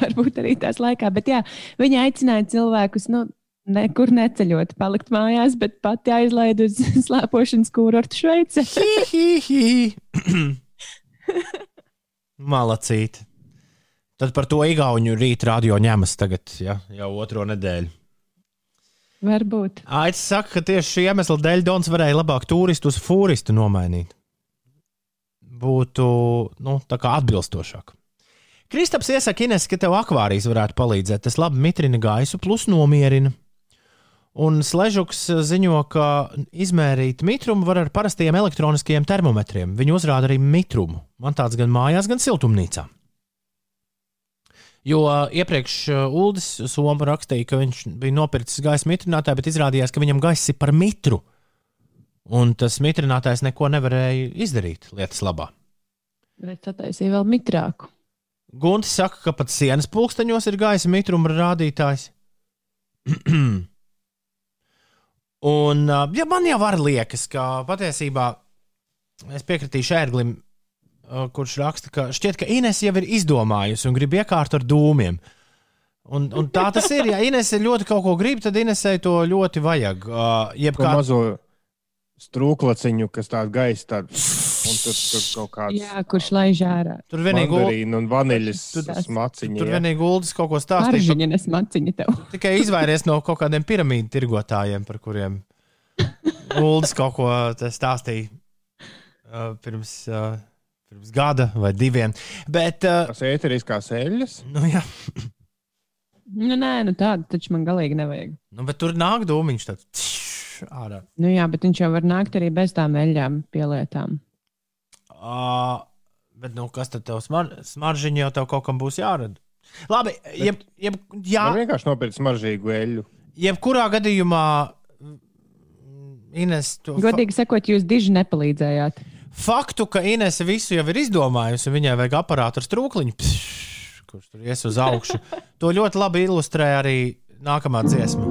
Varbūt arī tās laikā. Bet jā, viņa aicināja cilvēkus nu, nekur neceļot, palikt mājās, bet pati aizlaid uz slēpošanas kurortu Šveicē. Malacīt. Tad par to Igaunu rīta radio ņemas tagad, ja, jau otro nedēļu. Varbūt. Aicis saka, ka tieši šī iemesla dēļ Dons varēja labāk turistu uz fūristu nomainīt. Būtu nu, tā kā atbilstošāk. Kristaps iesaka, Ines, ka tev akvārijas varētu palīdzēt. Tas labi mitrina gaisu, plus nomierina. Un Sležuks ziņo, ka izmērīt mitrumu var ar parastiem elektroniskiem termometriem. Viņi uzrāda arī mitrumu. Man tāds gan mājās, gan siltumnīcā. Jo uh, iepriekš uh, Uldis Somba rakstīja, ka viņš bija nopircis gaisa mitrinātāju, bet izrādījās, ka viņam gaiss ir par mitru. Un tas mitrinātājs neko nevarēja izdarīt lietas labā. Bet sataisīja vēl mitrāku. Gunte saka, ka pat sienas pulksteņos ir gaisa mitruma rādītājs. Un ja man jau var liekas, ka patiesībā es piekritīšu ērglim, kurš raksta, ka šķiet, ka Ines jau ir izdomājusi un grib iekārt ar dūmiem. Un, un tā tas ir. Ja Ines ļoti kaut ko grib, tad Inesai to ļoti vajag. Uh, Kā... jebkā... mazo strūklaciņu, kas tādu gaisa tādu. Tur, tur kaut kāds Jā, kurš laiž ārā. Tur vienīgi ul- mandarīnu un vaniļas Tur- smaciņi. Tur vienīgi Uldis kaut ko stāstīja. Aržiņa nes maciņa tev. Tikai izvairies no kaut kādiem piramīdu tirgotājiem, par kuriem Uldis kaut ko te stāstīja uh, pirms, uh, pirms gada vai diviem. Bet, uh, Tas ēteriskās eļļas. nu, jā, Nu, nē, nu tādu taču man galīgi nevajag. nu, bet tur nāk dūmiņš tāds ārā. Nu, jā, bet viņš jau var nākt arī bez tām eļļām pielietām. Uh, bet, nu, kas tad tev smar smaržiņa jau tev kaut kam būs jārada? Labi, jeb, jeb, jā, Man vienkārši nopirkt smaržīgu eļļu. jebkurā gadījumā Ines, to fa- Godīgi sakot, jūs diži nepalīdzējāt. faktu, ka Ines visu jau ir izdomājusi, un viņai vajag aparātu ar strūkliņu, pš, kurš tur ies uz augšu. To ļoti labi ilustrē arī nākamā dziesma.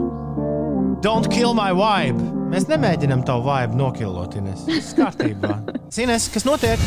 Don't kill my vibe. Mēs nemēģinām tavu vibe nokilot, Ines. Tas kārtībā. Ines, kas notiek?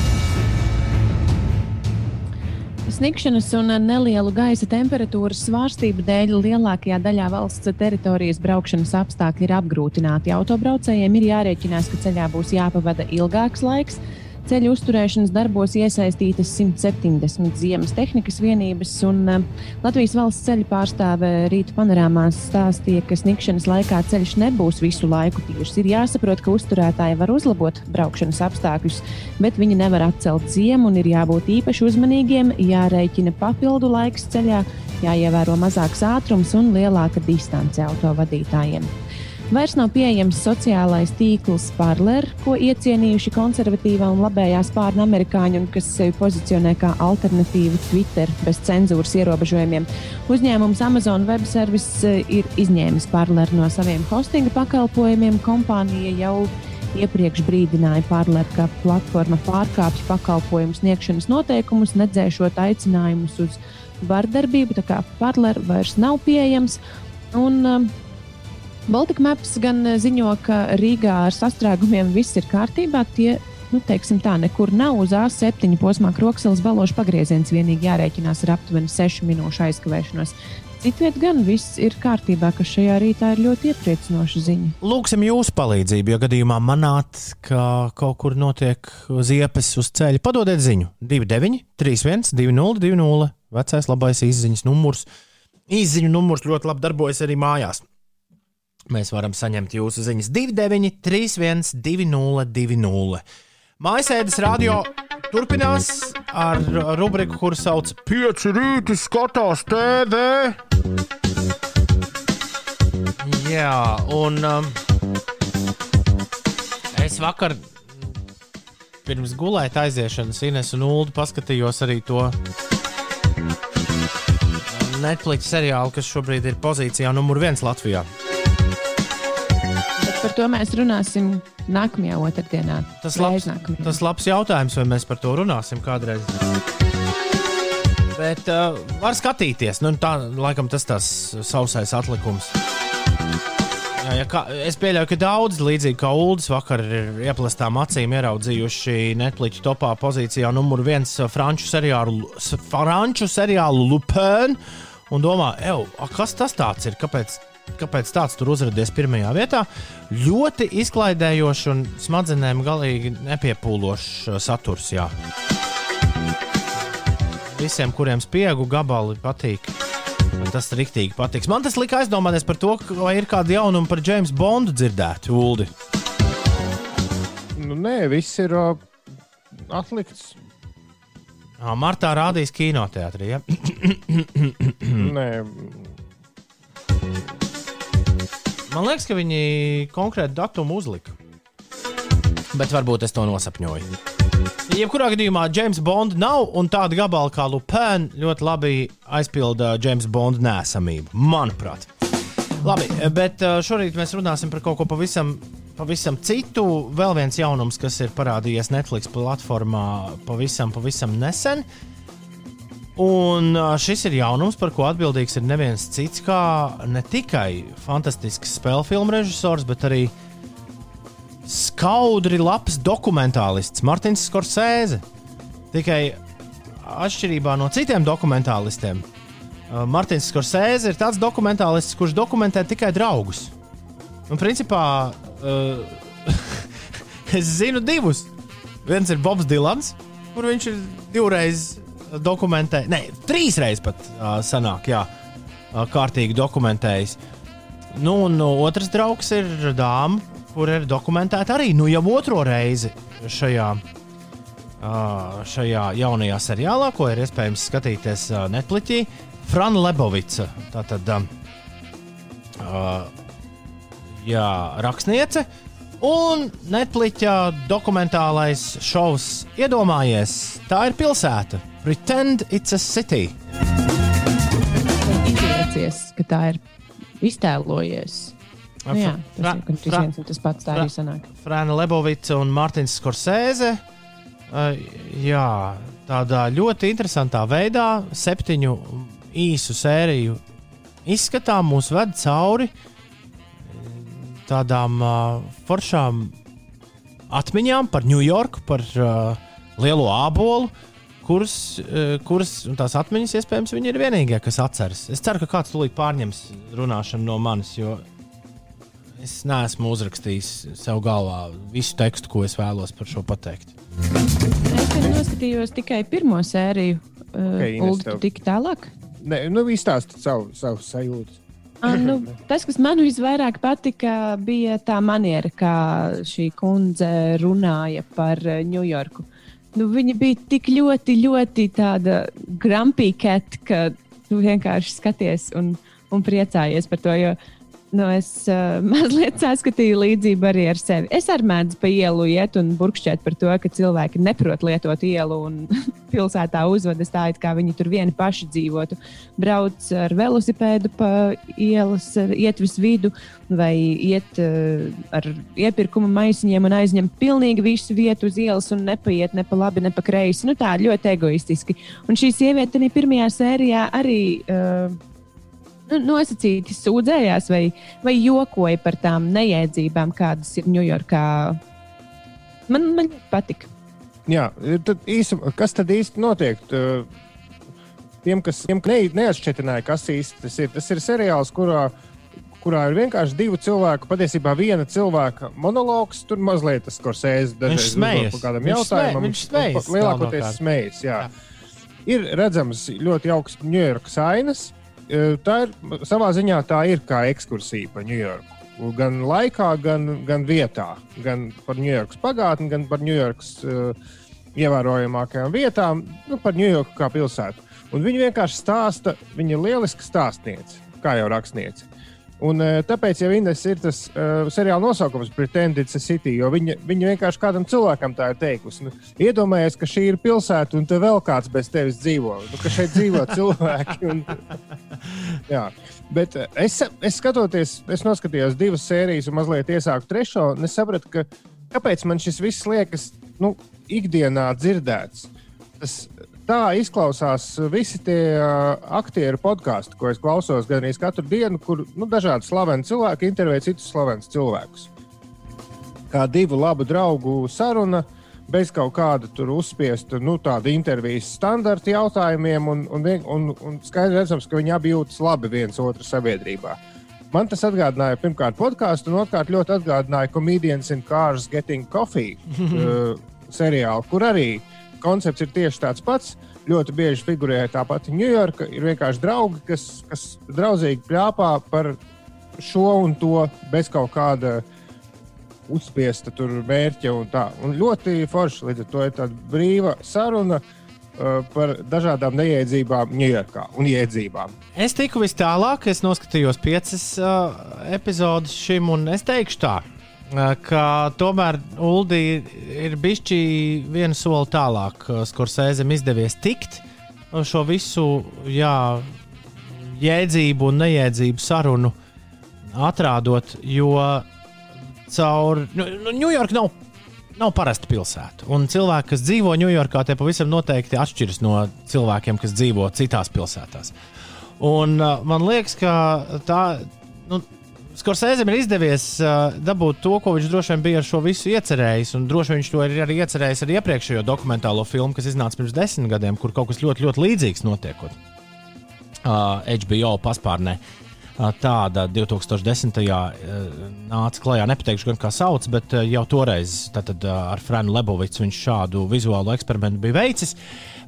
Snikšanas un nelielu gaisa temperatūras svārstību dēļ lielākajā daļā valsts teritorijas braukšanas apstākļi ir apgrūtināti. Autobraucējiem ir jārēķinās, ka ceļā būs jāpavada ilgāks laiks. Ceļu uzturēšanas darbos iesaistītas 170 ziemas tehnikas vienības, un uh, Latvijas valsts ceļu pārstāve Rīta panorāmā stāstīja, ka snikšanas laikā ceļš nebūs visu laiku tīrs. Ir jāsaprot, ka uzturētāji var uzlabot braukšanas apstākļus, bet viņi nevar atcelt ziemu un ir jābūt īpaši uzmanīgiem, jārēķina papildu laiks ceļā, jāievēro mazāks ātrums un lielāka distance autovadītājiem. Vairs nav pieejams sociālais tīkls Parler, ko iecienījuši konservatīvā un labējā spārna amerikāņi, un kas sevi pozicionē kā alternatīvu Twitter bez cenzūras ierobežojumiem. Uzņēmums Amazon Web Service eh, ir izņēmis Parler no saviem hostinga pakalpojumiem. Kompānija jau iepriekš brīdināja Parler, ka platforma pārkāpj pakalpojumu sniegšanas noteikumus, nedzēšot aicinājumus uz vardarbību. Tā kā Parler vairs nav pieejams. Un, um, Baltika Maps gan eh, ziņo, ka Rīgā ar sastrēgumiem viss ir kārtībā. Tie, nu, teiksim tā, nekur nav uz A7 posmā Kroksilas balošu pagrieziens. Vienīgi jārēķinās ar aptuveni 6 minūšu aizkavēšanos. Citviet gan viss ir kārtībā, kas šajā rītā ir ļoti iepriecinoša ziņa. Lūksim jūsu palīdzību, ja gadījumā manāt, ka kaut kur notiek ziepes uz ceļa. Padodiet ziņu 29, 31, 20, 20. Vecais labais izziņas numurs. Izziņu numurs ļoti labi darbojas arī mājās. Mēs varam saņemt jūsu ziņas 29, 31, 20, 20. Mājasēdes radio turpinās ar rubriku, kur sauc Pieci rīti skatās TV. Jā, un um, es vakar pirms gulēt aiziešanas Ines un Ulu paskatījos arī to Netflix seriālu, kas šobrīd ir pozīcijā numur viens Latvijā. Bet par to mēs runāsim nākamajā otrdienā. Tas labs, nākamajā. tas labs jautājums, vai mēs par to runāsim kādreiz. Bet uh, var skatīties, nu, tā laikam tas tas sausais atlikums. Jā, ja kā, es pieļauju, ka daudz līdzīgi kā Ulas vakar ir ieplastām acīm ieraudzījuši Netflix topā pozīcijā numur viens uh, franču seriālu, franču seriālu Lupēnu un domā, kas tas tāds ir? Kāpēc, kāpēc tāds tur uzrādījās pirmajā vietā? Ļoti izklaidējošs un smadzenēm galīgi nepiepūlošs uh, saturs. Jā. Visiem, kuriem spiegu gabali patīk. Man tas rīktīgi patiks. Man tas lika aizdomāties par to, vai ir kāda jaunuma par James Bondu dzirdēta, Uldi. Nu, nē, viss ir uh, atlikts. Ā, Martā rādīs kinoteātrī. Ja? nē, Man liekas, ka viņi konkrētu datumu uzlika. Bet varbūt es to nosapņoju. Jebkurā gadījumā James Bonds nav, un tāda gabala kā Lupēna ļoti labi aizpilda James Bonda nēsamību, manuprāt. Labi, bet uh, šorīt mēs runāsim par kaut ko pavisam, pavisam citu. Vēl viens jaunums, kas ir parādījies Netflix platformā pavisam, pavisam nesen. Un šis ir jaunums, par ko atbildīgs ir neviens cits, kā ne tikai fantastisks spēļu filmu režisors, bet arī skaudri labs dokumentālists Martins Skorsēze. Tikai atšķirībā no citiem dokumentālistiem, Martins Skorsēze ir tāds dokumentālists, kurš dokumentē tikai draugus. Un principā uh, es zinu divus. Viens ir Bobs Dilans, kur viņš ir divreiz dokumentējis, ne, trīs reizes pat uh, sanāk, jā, uh, kārtīgi dokumentējis. Nu, un uh, otrs draugs ir dāma, kur ir dokumentēta arī nu, jau otro reizi šajā, uh, šajā jaunajā seriālā, ko ir iespējams skatīties uh, Netflixī. Frana Lebovica, tātad uh, jā, rakstniece. Un Netflixā dokumentālais šovs Iedomājies, tā ir pilsēta. Pretend it's a city. Izliecies, ka tā ir iztēlojies. Nu, jā, tas Fra- ir Fra- viens un tas pats. Tā Fra- arī sanāk. Frāna Lebovica un Mārtiņš Skorsēze. Uh, jā, tādā ļoti interesantā veidā, septiņu īsu sēriju izskatā mūs ved cauri mm, tādām uh, foršām atmiņām par Ņujorku, par uh, lielo ābolu, kuras, uh, kuras un tās atmiņas, iespējams, viņi ir vienīgie, kas atceras. Es ceru, ka kāds tūlīt pārņems runāšanu no manis, jo es neesmu uzrakstījis sev galvā visu tekstu, ko es vēlos par šo pateikt. Es noskatījos tikai pirmo sēriju. Okay, Uh, Ines, Ulu, tu tiki tālāk? Nē, nu izstāsti savu, savu sajūtu. Ah, nu, tas, kas man visvairāk patika, bija tā maniera, kā šī kundze runāja par Ņujorku. Nu, viņa bija tik ļoti, ļoti tāda grumpīga, ka tu vienkārši skaties un, un priecājies par to. Jo, nu, es uh, mazliet saskatīju līdzību arī ar sevi. Es arī mēdzu pa ielu iet un burkšķēt par to, ka cilvēki neprot lietot ielu un pilsētā uzvedas tā, it kā viņi tur vieni paši dzīvotu. Brauc ar velosipēdu pa ielas ietves vidu vai iet uh, ar iepirkuma maisiņiem un aizņem pilnīgi visu vietu uz ielas un nepaiet ne pa labi, ne pa kreisi. Nu, tā ļoti egoistiski. Un šī sieviete pirmajā sērijā arī. Uh, nu, nosacīti sūdzējās vai, vai jokoja par tām neiedzībām, kādas ir Ņujorkā. Man, man patika. Jā, tad īsum, kas tad īsti notiek? Tiem, kas tiem, ne, neatšķirtināja, kas īsti tas ir, tas ir seriāls, kurā, kurā ir vienkārši divu cilvēku, patiesībā viena cilvēka monologs. Tur mazliet tas korsēs, dažreiz smejas. par kādam Viņš jautājumam. viņš smejas lielākoties galvenokārt. smejas. Jā. Ir redzams ļoti jauks Ņujorkas ainas. E, Tā ir savā ziņā tā ir kā ekskursija pa Ņujorku. Gan laikā, gan, gan vietā. Gan par Ņujorkas pagātni, gan par Ņujorkas uh, ievērojamākajām vietām, nu, par Ņujorku kā pilsētu. Un viņi vienkārši stāsta, viņa ir lieliska stāstniece, kā jau rakstniece. Un, eh, tāpēc jau Ines ir tas uh, seriāla nosaukums Pretend it's a City, jo viņa, viņa vienkārši kādam cilvēkam tā ir teikusi. Nu, Iedomājies, ka šī ir pilsēta un te vēl kāds bez tevis dzīvo. Nu, ka šeit dzīvo cilvēki. Un, jā. Bet eh, es, es skatoties, es noskatījos divas sērijas un mazliet iesāku trešo, un es sapratu, ka kāpēc man šis viss liekas nu, ikdienā dzirdēts. Tas, tā izklausās visi tie uh, aktieru podkāsti, ko es klausos gan arī katru dienu, kur nu, dažādi slaveni cilvēki intervē citus slavenus cilvēkus. Kā divu labu draugu saruna, bez kaut kāda tur uzspiesta nu, tāda intervijas standarta jautājumiem, un, un, un, un skaidrs redzams, ka viņi abi jūtas labi viens otru sabiedrībā. Man tas atgādināja pirmkārt podkāstu, un otrkārt ļoti atgādināja Comedians in Cars Getting Coffee uh, seriālu, kur arī koncepts ir tieši tāds pats. Ļoti bieži figurē tā pati Ņujorka. Ir vienkārši draugi, kas, kas draudzīgi plāpā par šo un to bez kaut kāda uzspiesta mērķa un tā. Un ļoti forši līdz ar to ir tāda brīva saruna uh, par dažādām neiedzībām Ņujorkā un iedzībām. Es tiku vis tālāk, es noskatījos piecas uh, epizodes šim, un es teikšu tā, ka tomēr Uldi ir bijis vienu soli tālāk, Skursēzem izdevies tikt šo visu jā, jēdzību un neiedzību sarunu atrādot, jo caur Ņujorku nav. Nav parasta pilsēta. Un cilvēki, kas dzīvo Ņujorkā, tie pavisam noteikti atšķiras no cilvēkiem, kas dzīvo citās pilsētās. Un uh, man liekas, ka tā, nu, Skorsēzim ir izdevies uh, dabūt to, ko viņš droši vien bija ar šo visu iecerējis. Un droši vien viņš to ir arī iecerējis ar iepriekšējo dokumentālo filmu, kas iznāca pirms desmit gadiem, kur kaut kas ļoti, ļoti līdzīgs notiekot. Uh, HBO paspārnē. Uh, tāda 2010. Uh, nāca klajā, nepateikšu, gan kā sauc, bet uh, jau toreiz tātad, uh, ar Frānu Lebovicu viņš šādu vizuālu eksperimentu bija veicis.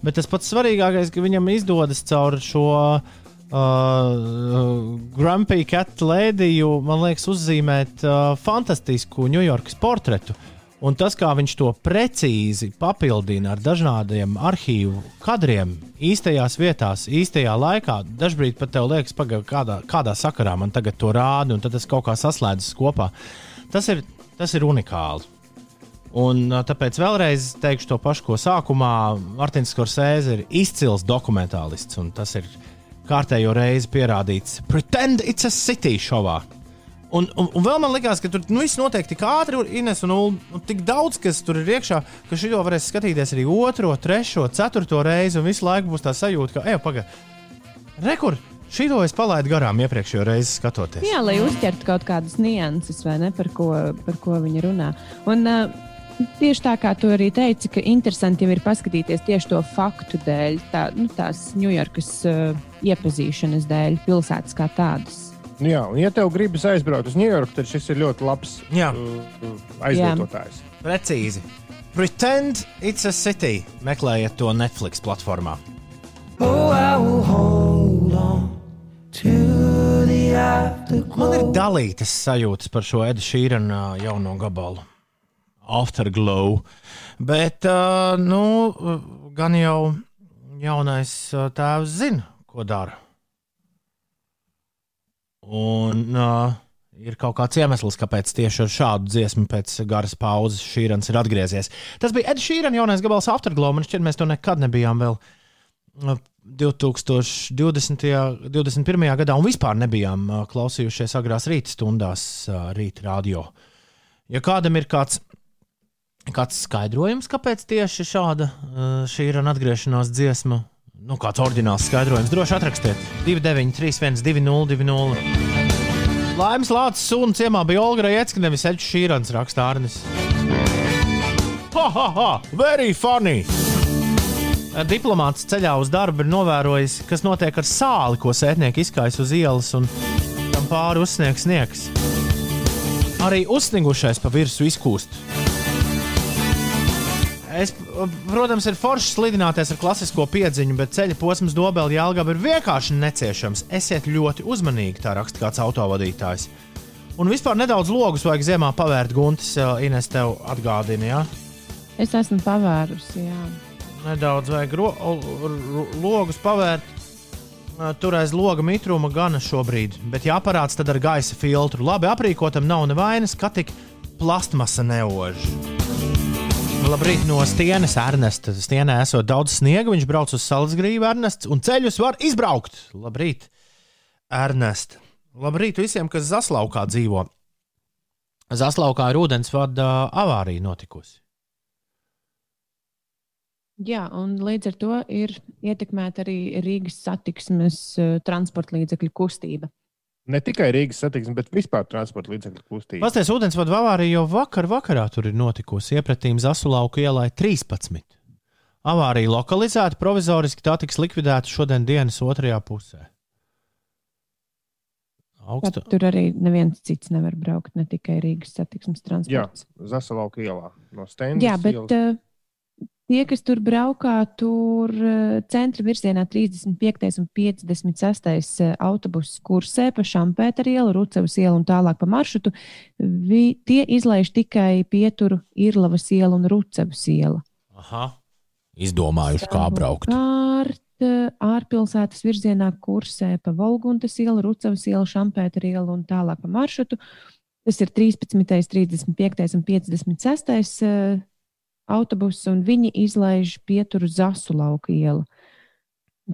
Bet tas pats svarīgākais, ka viņam izdodas caur šo uh, Grumpy Cat Lēdiju, man liekas, uzzīmēt uh, fantastisku Ņujorkas portretu. Un tas, kā viņš to precīzi papildina ar dažādiem arhīvu kadriem, īstajās vietās, īstajā laikā, dažkārt pat tev liekas, paga, kādā, kādā sakarā man tagad to rāda, un tad tas kaut kā saslēdzas kopā. Tas ir, tas ir unikāli. Un, ā, tāpēc vēlreiz teikšu to pašu, ko sākumā Mārtiņš Skorsēze ir izcils dokumentālists, un tas ir kārtējo reizi pierādīts Pretend It's a City šovā. Un, un, un vēl man liekas, ka tur nu, viss notiek tik ātri, un Ines un Ulu, un tik daudz, kas tur ir iekšā, ka šī jau varēs skatīties arī otro, trešo, ceturto reizi, un visu laiku būs tā sajūta, ka, ej, pagaidi, rekur, šī to es palaidu garām iepriekšējo reizi skatoties. Jā, lai uztvertu kaut kādas nianses, vai ne, par ko, par ko viņi runā. Un, uh, Tieši tā kā tu arī teici, ka interesanti jau ir paskatīties tieši to faktu dēļ, tā, nu, tās Ņujorkas uh, iepazīšanas dēļ, pilsētas kā tādas. Nu Jā, un, ja tev gribas aizbraukt uz Ņujorku, tad šis ir ļoti labs Jā. uh, aizvietotājs. Precīzi. Pretend It's a City. Meklējiet to Netflix platformā. Oh. Man ir dalītas sajūtas par šo Edu Šīrana jauno gabalu. Afterglow. Bet, uh, nu, gan jau jaunais uh, tēvs zina, ko dara. Un uh, ir kaut kāds iemesls, kāpēc tieši ar šādu dziesmu pēc garas pauzes Šīrans ir atgriezies. Tas bija Ed Šīrana jaunais gabals Afterglow. Man šķiet, mēs to nekad nebijām vēl. uh, 2020. 21. gadā un vispār nebijām klausījušies agrās rīta stundās, rīta radio. Ja kādam ir kāds, kāds skaidrojums, kāpēc tieši šāda uh, šī ir atgriešanās dziesma, nu, kāds oriģināls skaidrojums, droši atrakstiet 293, 202, Laimes Lācis sunu ciemā bija Olga Rajecka, nevis Eģis Šīrans, raksta Arnis. Ha, ha, ha! Very funny! Diplomāts ceļā uz darbu ir novērojis, kas notiek ar sāli, ko sētnieki izkais uz ielas, un tam pāri uzsniegs sniegs. Arī uzsnigušais pa virsmu izkūst. Es, protams, ir forši slidināties ar klasisko piedziņu, bet ceļa posms Dobela Jālgava ir vienkārši neciešams. Esiet ļoti uzmanīgi, tā raksta kāds autovadītājs. Un vispār nedaudz logus vajag ziemā pavērt guntis, Ines, tev atgādina, jā? Es esmu pavērusi, jā. nedaudz vajag ro, logus pavērt. Tur aiz loga mitruma gana šobrīd, bet jāparāds tad ar gaisa filtru. Labi aprīkotam nav nevainas, ka tik plastmasa neož. Labrīt no stienes, Ernesta. Stienē esot daudz sniega, viņš brauc uz salas grību, Ernests, un ceļus var izbraukt. Labrīt, Ernest. Labrīt visiem, kas Zaslaukā dzīvo. Zaslaukā ir ūdensvada avārija notikusi. Jā, un līdz ar to ir ietekmēta arī Rīgas satiksmes uh, transporta līdzekļu kustība. Ne tikai Rīgas satiksme, bet vispār transporta līdzekļu kustība. Pastāstiet, ūdensvada avārija jau vakar vakarā tur ir notikusi. Iepratīm Zasulauka ielai 13. Avārija lokalizēta provizoriski, tā tiks likvidēta šodien dienas otrajā pusē. Augstu. Tad tur arī neviens cits nevar braukt, ne tikai Rīgas satiksmes Jā, transports. Zasalauka ielā no Stendas. Jā, bet ielas. Tie, kas tur braukā, tur uh, centra virzienā 35. un 56. uh, autobusu kursē pa Šampēteru ielu, Rucavas ielu un tālāk pa maršrutu, vi, tie izlaiž tikai pieturu Irlavas ielu un Rucavas ielu. Aha. Izdomājuši, kā braukt. Kārt ārpilsētas virzienā kursē pa Volguntas ielu, Rucavas ielu, Šampēteru ielu un tālāk pa maršrutu. Tas ir 13, 35 un 56 autobuss, un viņi izlaiž pieturu Zasu lauka ielu.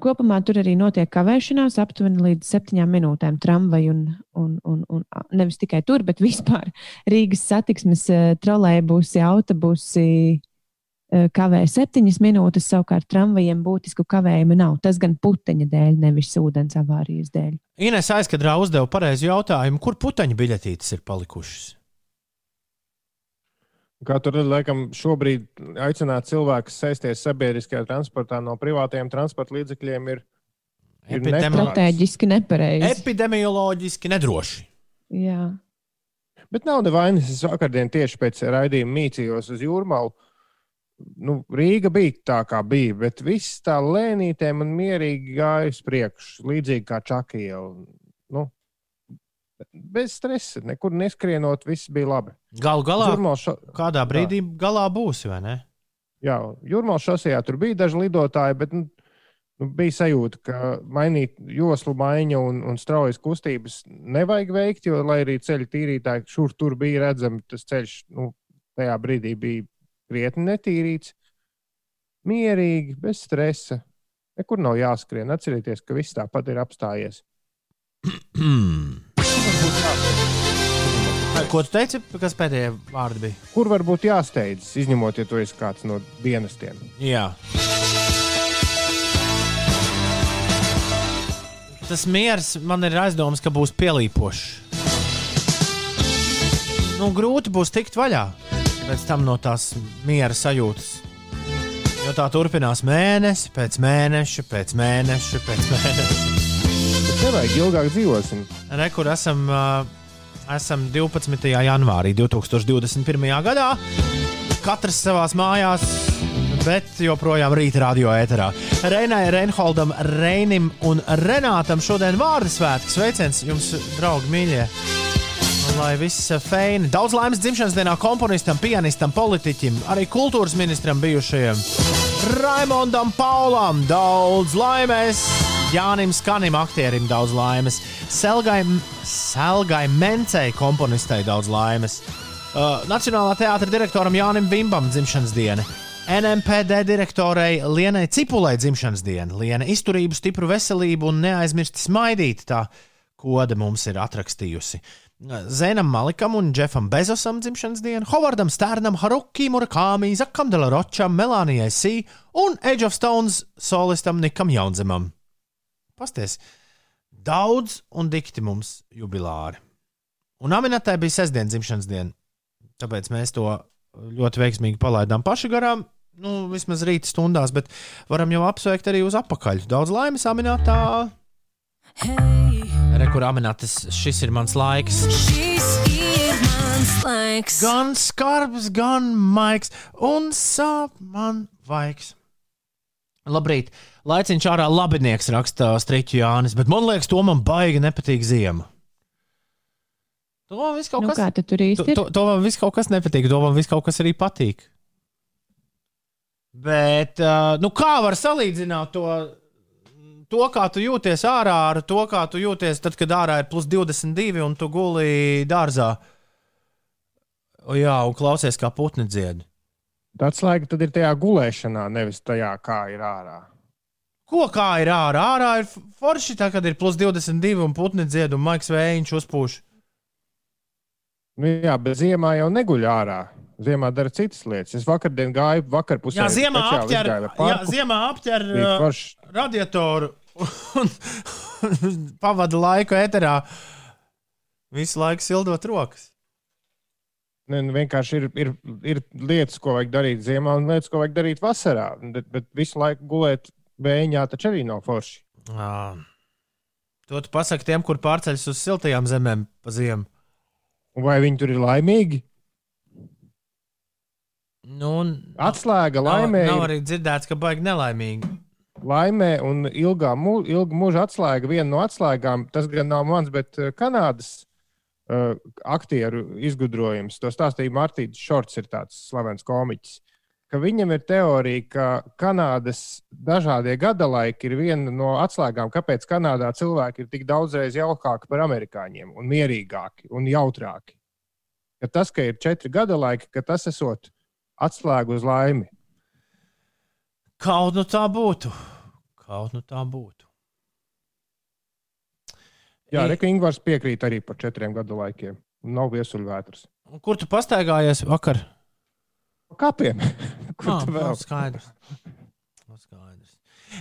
Kopumā tur arī notiek kavēšanās aptuveni līdz septiņām minūtēm tramvaju un, un, un, un nevis tikai tur, bet vispār Rīgas satiksmes eh, trolēļbusi, autobusi eh, kavē septiņas minūtes, savukārt tramvajiem būtisku kavējumu nav. Tas gan puteņa dēļ, nevis ūdens avārijas dēļ. Ines aizkadrā uzdeva pareizu jautājumu, kur puteņu biļetītes ir palikušas. Kā tur ir, laikam, šobrīd aicināt cilvēkus sēsties sabiedriskajā transportā no privātajiem transporta līdzekļiem ir, ir Epidemi- neprāts. Stratēģiski nepareizi. Epidemioloģiski nedroši. Jā. Bet nav nevainas. Es vakardien tieši pēc raidījuma mīcījos uz jūrmālu. Nu, Rīga bija tā, kā bija, bet viss tā lēnītēm un mierīgi gāja uz priekšu, līdzīgi kā Čakija. Nu, bez stresa, nekur neskrienot, viss bija labi. Galu galā, šo... kādā brīdī galā būs, vai ne? Jā, Jūrmālas šosejā tur bija daži lidotāji, bet nu, nu, bija sajūta, ka mainīt joslu maiņu un, un straujas kustības nevajag veikt, jo, lai arī ceļu tīrītāji šur tur bija redzami, tas ceļš nu, tajā brīdī bija krietni netīrīts. Mierīgi, bez stresa. Nekur nav jāskrien. Atcerieties, ka viss tāpat ir apstājies. Ko tu teici? Kas pēdējie vārdi bija? Kur varbūt jāsteidzas, izņemot, ja tu esi kāds no dienestiem? Jā. Tas miers man ir aizdoms, ka būs pielīpošs. Nu, grūti būs tikt vaļā pēc tam no tās miera sajūtas. Jo tā turpinās mēnesi pēc mēneša, pēc mēneša, pēc mēneša. Nevajag ilgāk dzīvosim. Re, kur esam, esam 12. janvārī 2021. gadā. Katrs savā mājās, bet joprojām rīta radio ēterā. Reinai, Reinholdam, Reinim un Renātam šodien vārdu svētki. Sveiciens jums, draugi, mīļie! Un Lai viss feini. Daudz laimes dzimšanas dienā komponistam, pianistam, politiķim, arī kultūras ministram bijušajam. Raimondam Paulam daudz laimes, Jānim Skanim, aktierim daudz laimes, Selgai, Selgai Mencei, komponistei daudz laimes, uh, Nacionālā teātra direktoram Jānim Vimbam dzimšanas diena. NMPD direktorei Lienai Cipulai dzimšanas diena. Liena izturību, stipru veselību un neaizmirst smaidīt. Tā koda mums ir atrakstījusi. Zenam Malikam un Jeffam Bezosam dzimšanas diena, Hovardam Stērnam, Haruki Murakāmi, Zakam Delaročam, Melānijai Sī un Age of Stones solistam Nikam Jaunzemam. Pasties, daudz un dikti mums jubilāri. Un Aminatai bija sestdienas dzimšanas diena, tāpēc mēs to ļoti veiksmīgi palaidām paši garām. Nu, vismaz rīta stundās, bet varam jau apsveikt arī uz apakaļ. Daudz laimes, Aminatā! Rekur, Aminatas, šis ir mans laiks. Šis ir mans laiks. Gan skarbs, gan maigs, un sāp man vaigs. Labrīt! Laiciņš ārā labinieks raksta Striķu Jānis, bet man liekas, to man baigi nepatīk ziema. To man viss kaut Nu, kas, tad tur īsti to, ir? to, to man viss kaut kas nepatīk, to man viss kaut kas arī patīk. Bet, uh, nu kā var salīdzināt to, to, kā tu jūties ārā, ar to, kā tu jūties tad, kad ārā ir plus 22 un tu guli dārzā? O, jā, un klausies, kā putni dzied. Tas laika tad ir tajā gulēšanā, nevis tajā, kā ir ārā. Ko kā ir ārā? Ārā ir forši, tā, kad ir plus 22 un putni dzied un maigs vējiņš uzpūš. Nu, jā, bet ziemā jau neguļ ārā. Ziemā dara citas lietas. Es vakardien gāju vakarā pusē. Jā, ziemā apķer, jā, ziemā apķer uh, radiatoru un pavada laiku eterā. Visu laiku sildot rokas. Ne, nu, vienkārši ir, ir, ir lietas, ko vajag darīt ziemā, un lietas, ko vajag darīt vasarā. Bet, bet visu laiku gulēt vējiņā taču arī nav forši. À. To tu pasaki tiem, kur pārceļas uz siltajām zemēm pa ziemu. Vai viņi tur ir laimīgi? Nu, un Atslēga nav, laimē, nav ir, arī dzirdēts, ka baigi nelaimīgi. laimē un ilgā mū, ilga mūža atslēga. Viena no atslēgām, tas gan nav mans, bet Kanādas uh, aktieru izgudrojums. To stāstīja Mārtiņš Šorts, ir tāds slavens komiķis. Ka viņam ir teorija, ka Kanādas dažādie gadalaiki ir viena no atslēgām, kāpēc Kanādā cilvēki ir tik daudzreiz jaukāki par amerikāņiem, un mierīgāki un jautrāki. ka tas, ka ir četri gada laiki, ka tas esot atslēga uz laimi. Kaut nu tā būtu. Kaut nu tā būtu. Jā, Reka Ingūns piekrīt arī par četriem gadu laikiem. Nav viesuļvētras. Kur tu pastaigājies vakar? Kāpiem? Kur Ah, tu vēl? skaidrs. Skaidrs.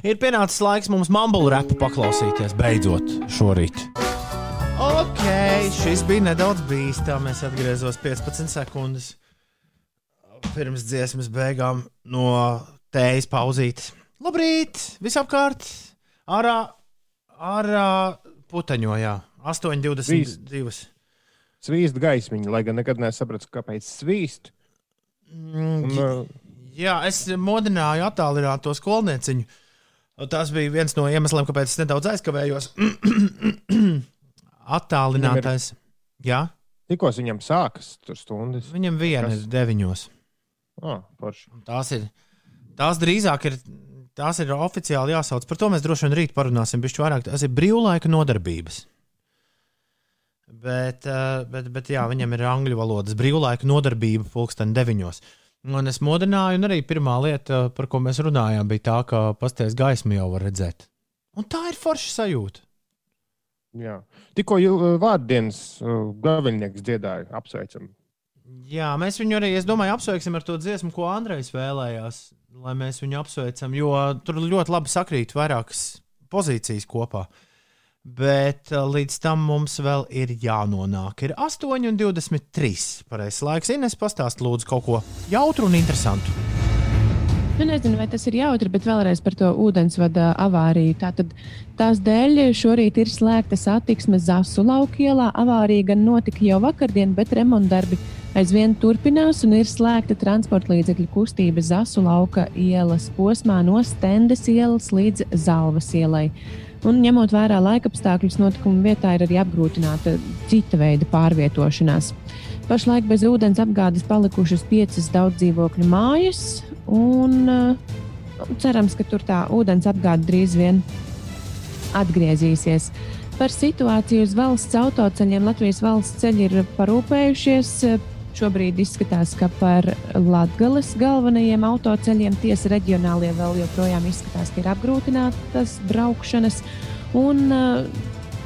Ir pienācis laiks mums mambulu repu paklausīties beidzot šorīt. Ok, šis bija nedaudz bīstams. Es atgriezos 15 sekundes pirms dziesmas beigām no tējas pauzītes. Labrīt! Visapkārt! Ārā, ārā puteņojā 8,22. Svīst gaismiņu, lai gan nekad nesapratu, kāpēc svīst. Mm, Un, Jā, es modināju attālināt to skolnieciņu. Tas bija viens no iemesliem, kāpēc es nedaudz aizkavējos. Attālinātais. Jā, Tikko viņam sākas tur stundas. viņam viena Kas? ir deviņos. Forši. Tās ir. Tās drīzāk ir. Tās ir oficiāli jāsauc. Par to mēs droši vien rīt parunāsim. Bišķi vairāk. Tas ir brīvlaika nodarbības. Bet, eh, bet, bet jā, viņam ir angļu valodas brīvlaika nodarbība pulksten deviņos. Un es modināju, un arī pirmā lieta, par ko mēs runājām, bija tā, ka pasties gaismu jau var redzēt. Un tā ir forša sajūta. Jā. Tikko uh, vārdienas uh, gaviļnieks dziedāja, apsveicam. Jā, mēs viņu arī, es domāju, apsveiksim ar to dziesmu, ko Andrejs vēlējās, lai mēs viņu apsveicam, jo tur ļoti labi sakrīt vairākas pozīcijas kopā. Bet uh, līdz tam mums vēl ir jānonāk. Ir 8,23. Pareizais laiks. Ines, pastāst, lūdzu, kaut ko jautru un interesantu. Nu, nezinu, vai tas ir jautri, bet vēlreiz par to ūdensvada avāriju. Tātad tās dēļ šorīt ir slēgta satiksme Zasu laukielā. Avārija gan notika jau vakardien, bet remontdarbi aizvien turpinās un ir slēgta transporta līdzekļu kustība Zasu lauka ielas posmā no Stendes ielas līdz Zalvas ielai. Un ņemot vērā laikapstākļus, notikuma vietā ir arī apgrūtināta cita veida pārvietošanās. Pašlaik bez ūdens apgādes palikušas piecas daudz dzīvokļu mājas, un uh, cerams, ka tur tā ūdens apgāde drīz vien atgriezīsies. Par situāciju uz valsts autoceļiem Latvijas valsts ceļi ir parūpējušies. Šobrīd izskatās, ka par Latvijas galvenajiem autoceļiem tiesa reģionālie vēl joprojām izskatās, ka ir apgrūtinātas braukšanas. Un uh,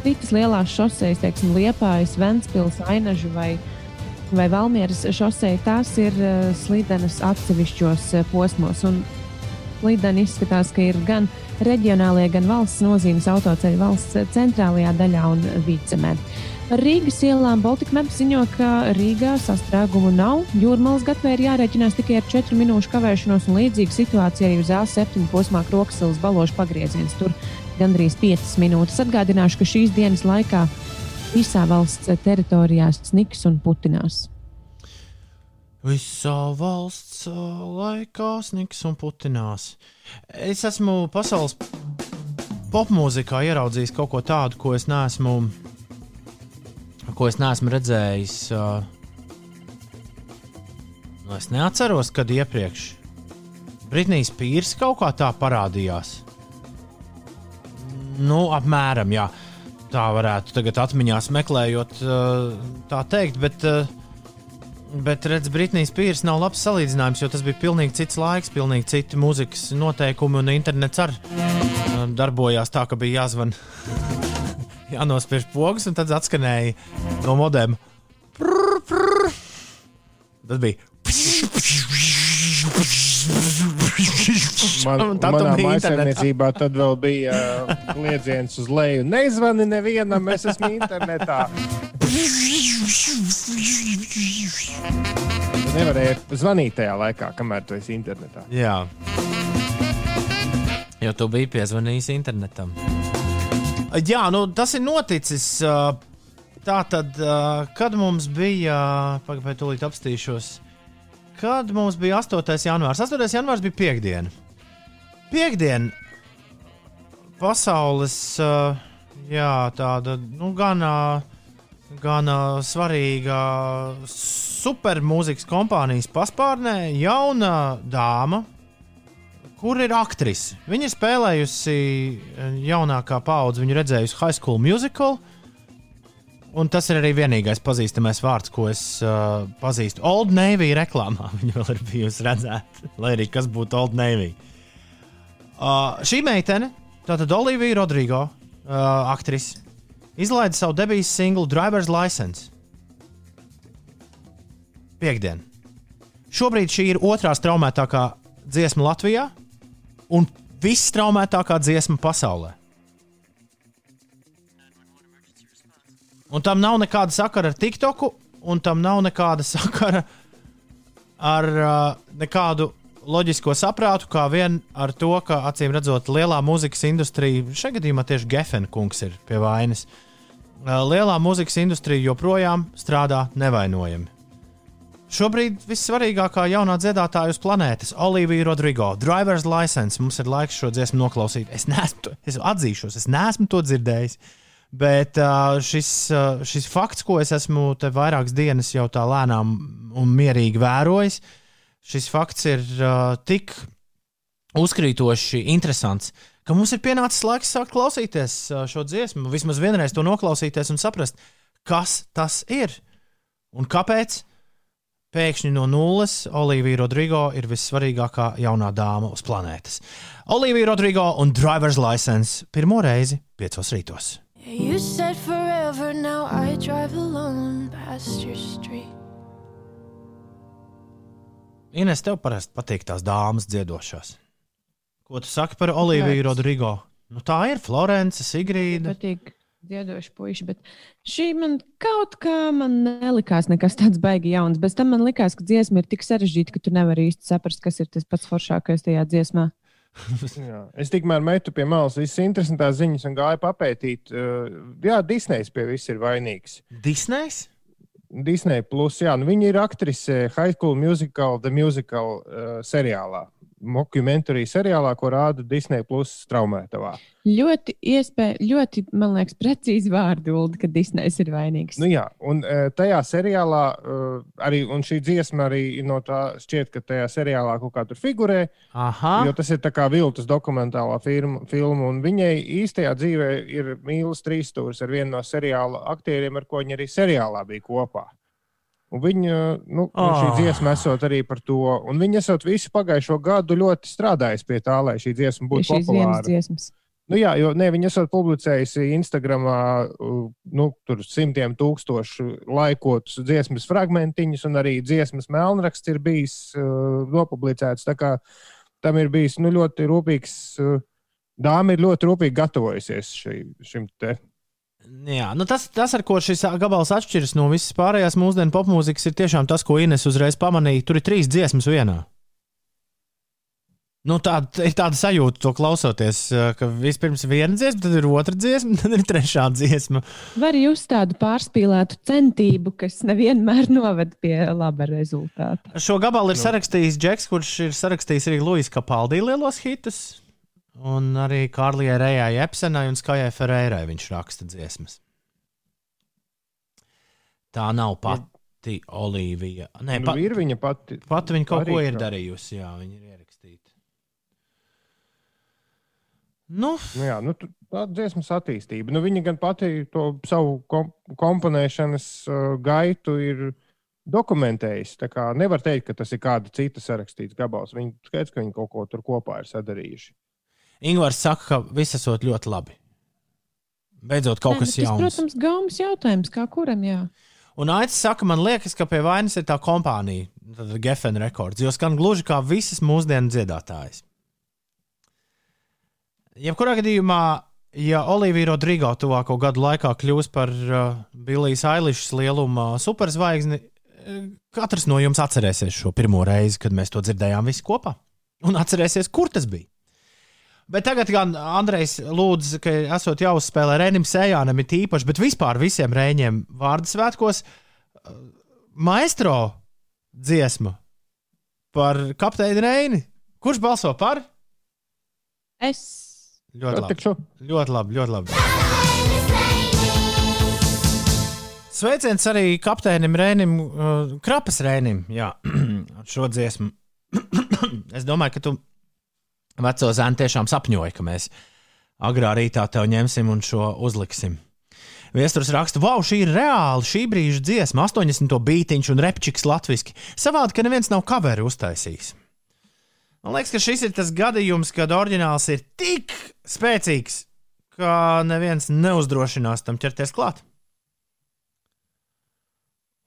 citas lielās šoseis, teiksim, Liepājas, Ventspils, Ainažu vai, vai Valmieras šosei, tās ir uh, slidenas atsevišķos uh, posmos. Un Slideni izskatās, ka ir gan reģionālie, gan valsts nozīmes autoceļi valsts centrālajā daļā un vidzemē. Par Rīgas ielām Baltika Maps ziņo, ka Rīgā sastrēgumu nav. Jūrmālas gatavē ir jārēķinās tikai ar 4 minūšu kavēšanos, un līdzīga situācija arī uz A7 posmā Kroksilas balošu pagrieziens. Tur gandrīz 5 minūtes. Atgādināšu, ka šīs dienas laikā visā valsts teritorijā sniks un putinās. Visā valsts ā, laikā sniks un putinās. Es esmu pasaules popmūzikā ieraudzījis kaut ko tādu, ko es neesmu, ko es neesmu redzējis. Nu, es neatceros, kad iepriekš Britnijas pīrs kaut kā tā parādījās. Nu, apmēram, jā. Tā varētu tagad atmiņās meklējot, ā, tā teikt, bet uh, Bet, redziet, Britnijas pīrs nav labs salīdzinājums, jo tas bija pilnīgi cits laiks, pilnīgi citi mūzikas noteikumi, un internets arī uh, darbojās tā, ka bija jāzvan, jānospiež pogas, un tad atskanēja no modēm. Prr, prr. Tas bija. Man, tad manā maisaimniecībā tad vēl bija uh, kliedziens uz leju. Neizvani nevienam, es esmu internetā. Tu nevarēji zvanīt tajā laikā, kamēr tu esi internetā. Jā. Jo tu biji piezvanījis internetam. Jā, nu, tas ir noticis. Tā tad, kad mums bija, pagaidiet, tūlīt apstīšos, kad mums bija 8. janvārs. 8. janvārs bija piekdiena. Piektdiena pasaules, jā, tāda, nu, gan, gan svarīga supermūzikas kompānijas paspārnē jauna dāma, kur ir aktrise. Viņa ir spēlējusi eh, jaunākā paudze, viņa redzējusi High School Musical. Un tas ir arī vienīgais pazīstamais vārds, ko es uh, pazīstu. Old Navy reklāmā viņa vēl ir bijusi redzēta, lai arī kas būtu Old Navy. Uh, šī meitene, tātad Olivija Rodrigo, uh, aktrise, izlaida savu debijas singlu Driver's License. Piektdien. Šobrīd šī ir otrā straumētākā dziesma Latvijā un viss straumētākā dziesma pasaulē. Un tam nav nekāda sakara ar TikToku, un tam nav nekāda sakara ar uh, nekādu loģisko saprātu, kā vien ar to, ka acīm redzot, lielā mūzikas industrija, šajā gadījumā tieši Gefenkungs ir pie vainas. Uh, lielā mūzikas industrija joprojām strādā nevainojami. Šobrīd vissvarīgākā jaunā dziedātāja uz planētas - Olivija Rodrigo, Driver's License. Mums ir laiks šo dziesmu noklausīt. Es neesmu, to, es atzīšos, es neesmu to dzirdējis. Bet šis, šis fakts, ko es esmu te vairākas dienas jau tā lēnām un mierīgi vērojis, šis fakts ir tik uzkrītoši interesants, ka mums ir pienācis laiks sākt klausīties šo dziesmu, vismaz vienreiz to noklausīties un saprast, kas tas ir un kāpēc. Pēkšņi no nulles Olivija Rodrigo ir vissvarīgākā jaunā dāma uz planētas. Olivija Rodrigo un Driver's License pirmo reizi piecos rītos. You said forever, now I drive alone past your street. Ines, tev parasti patīk tās dāmas dziedošās. Ko tu saki par Oliviju? Rodrigo? Nu, tā ir Florence, Sigrīda. patīk dziedoši puiši, bet šī man kaut kā man nelikās nekas tāds baigi jauns. Bez tam man likās, ka dziesma ir tik sarežģīta, ka tu nevari īsti saprast, kas ir tas pats foršākais tajā dziesmā. Jā. Es tikmēr metu pie malas visas interesantās ziņas un gāju papētīt. Uh, jā, Disney's pie viss ir vainīgs. Disney's? Disney plus, jā, nu viņa ir aktrise High School Musical, The Musical uh, seriālā. Mockumentary seriālā, ko rāda Disney plus straumētavā. Ļoti, iespēj, ļoti, man liekas, precīzi vārdi, Ulda, ka Disney's ir vainīgs. Nu, jā, un uh, tajā seriālā uh, arī un šī dziesma arī no tā šķiet, ka tajā seriālā kaut kā tur figurē. Aha. Jo tas ir tā kā viltus dokumentālā firma, filma, un viņai īstajā dzīvē ir mīlestības trīsstūris ar vienu no seriāla aktieriem, ar ko viņa arī seriālā bija kopā. Un viņa, nu, oh. šī dziesma esot arī par to, un viņa esot visu pagājušo gadu ļoti strādājusi pie tā, lai šī dziesma būtu vienas populāra. Nu, jā, jo ne, viņa esat publicējusi Instagramā uh, nu, tur simtiem tūkstošu laikotus dziesmas fragmentiņus, un arī dziesmas melnraksts ir bijis uh, nopublicēts. Tā kā tam ir bijis nu, ļoti rūpīgs. Uh, Dāma ir ļoti rūpīgi gatavojusies šī, šim te. Jā, nu tas, tas, ar ko šis gabals atšķiras no visas pārējās mūsdienu popmūzikas, ir tiešām tas, ko Ines uzreiz pamanīja. Tur ir trīs dziesmas vienā. Nu, tā ir tāda sajūta, to klausoties, ka vispirms ir viena dziesma, tad ir otra dziesma, tad ir trešā dziesma. Var jūs tādu pārspīlētu centību, kas nevienmēr noved pie laba rezultāta. Šo gabalu ir sarakstījis Džeks, kurš ir sarakstījis arī Luisa Kapaldī lielos hitus, un arī Kārlijai Rejai Epsenai un Skajai Ferreirai viņš raksta dziesmas. Tā nav pati Olivija. Nē, Nu, ir viņa pati. Pat viņa kaut ko ir kā- darījusi, jā, viņa ir ierakstīta. Nu, Nu, jā, nu, tā ir dziesmas attīstība. Nu, viņa gan pati to savu kom komponēšanas uh, gaitu ir dokumentējusi. Tā kā nevar teikt, ka tas ir kāda cita sarakstīts gabals. Viņi skaidrs, ka viņi kaut ko tur kopā ir sadarījuši. Ingūns saka, ka viss esot ļoti labi. Beidzot, kaut Nē, kas tas, jauns. protams, gaumas jautājums, kā kuram jā. Un Aits saka, man liekas, ka pie vainas ir tā kompānija, tad Geffen rekords, jo skan gluži kā visas mūsdienu dziedātājas. Jebkurā gadījumā, ja Olivija Rodrigo tuvāko gadu laikā kļūs par uh, Billijas Ailišas lieluma superzvaigzni, eh, katrs no jums atcerēsies šo pirmo reizi, kad mēs to dzirdējām visi kopā. Un atcerēsies, kur tas bija. Bet tagad gan Andrejs lūdz, ka esot jāuzspēlē Rēnim Sējānam, ir tīpaši, bet vispār visiem rēņiem vārdu svētkos uh, maestro dziesmu par kapteini Reini. Kurš balso par? Es Ļoti labi. Ļoti labi, ļoti labi. Sveiciens arī kapteinim Rēnim, uh, Krapas Rēnim, jā, ar šo dziesmu. es domāju, ka tu veco zēnu tiešām sapņoji, ka mēs agrā rītā tev ņemsim un šo uzliksim. Viestures raksta, wow, šī ir reāla šī brīža dziesma, 80. beigtiņš un repčiks latviešu. Savādi, ka neviens nav kaveru uztaisījis. Man liekas, ka šis ir tas gadījums, kad oriģināls ir tik spēcīgs, ka neviens neuzdrošinās tam ķerties klāt.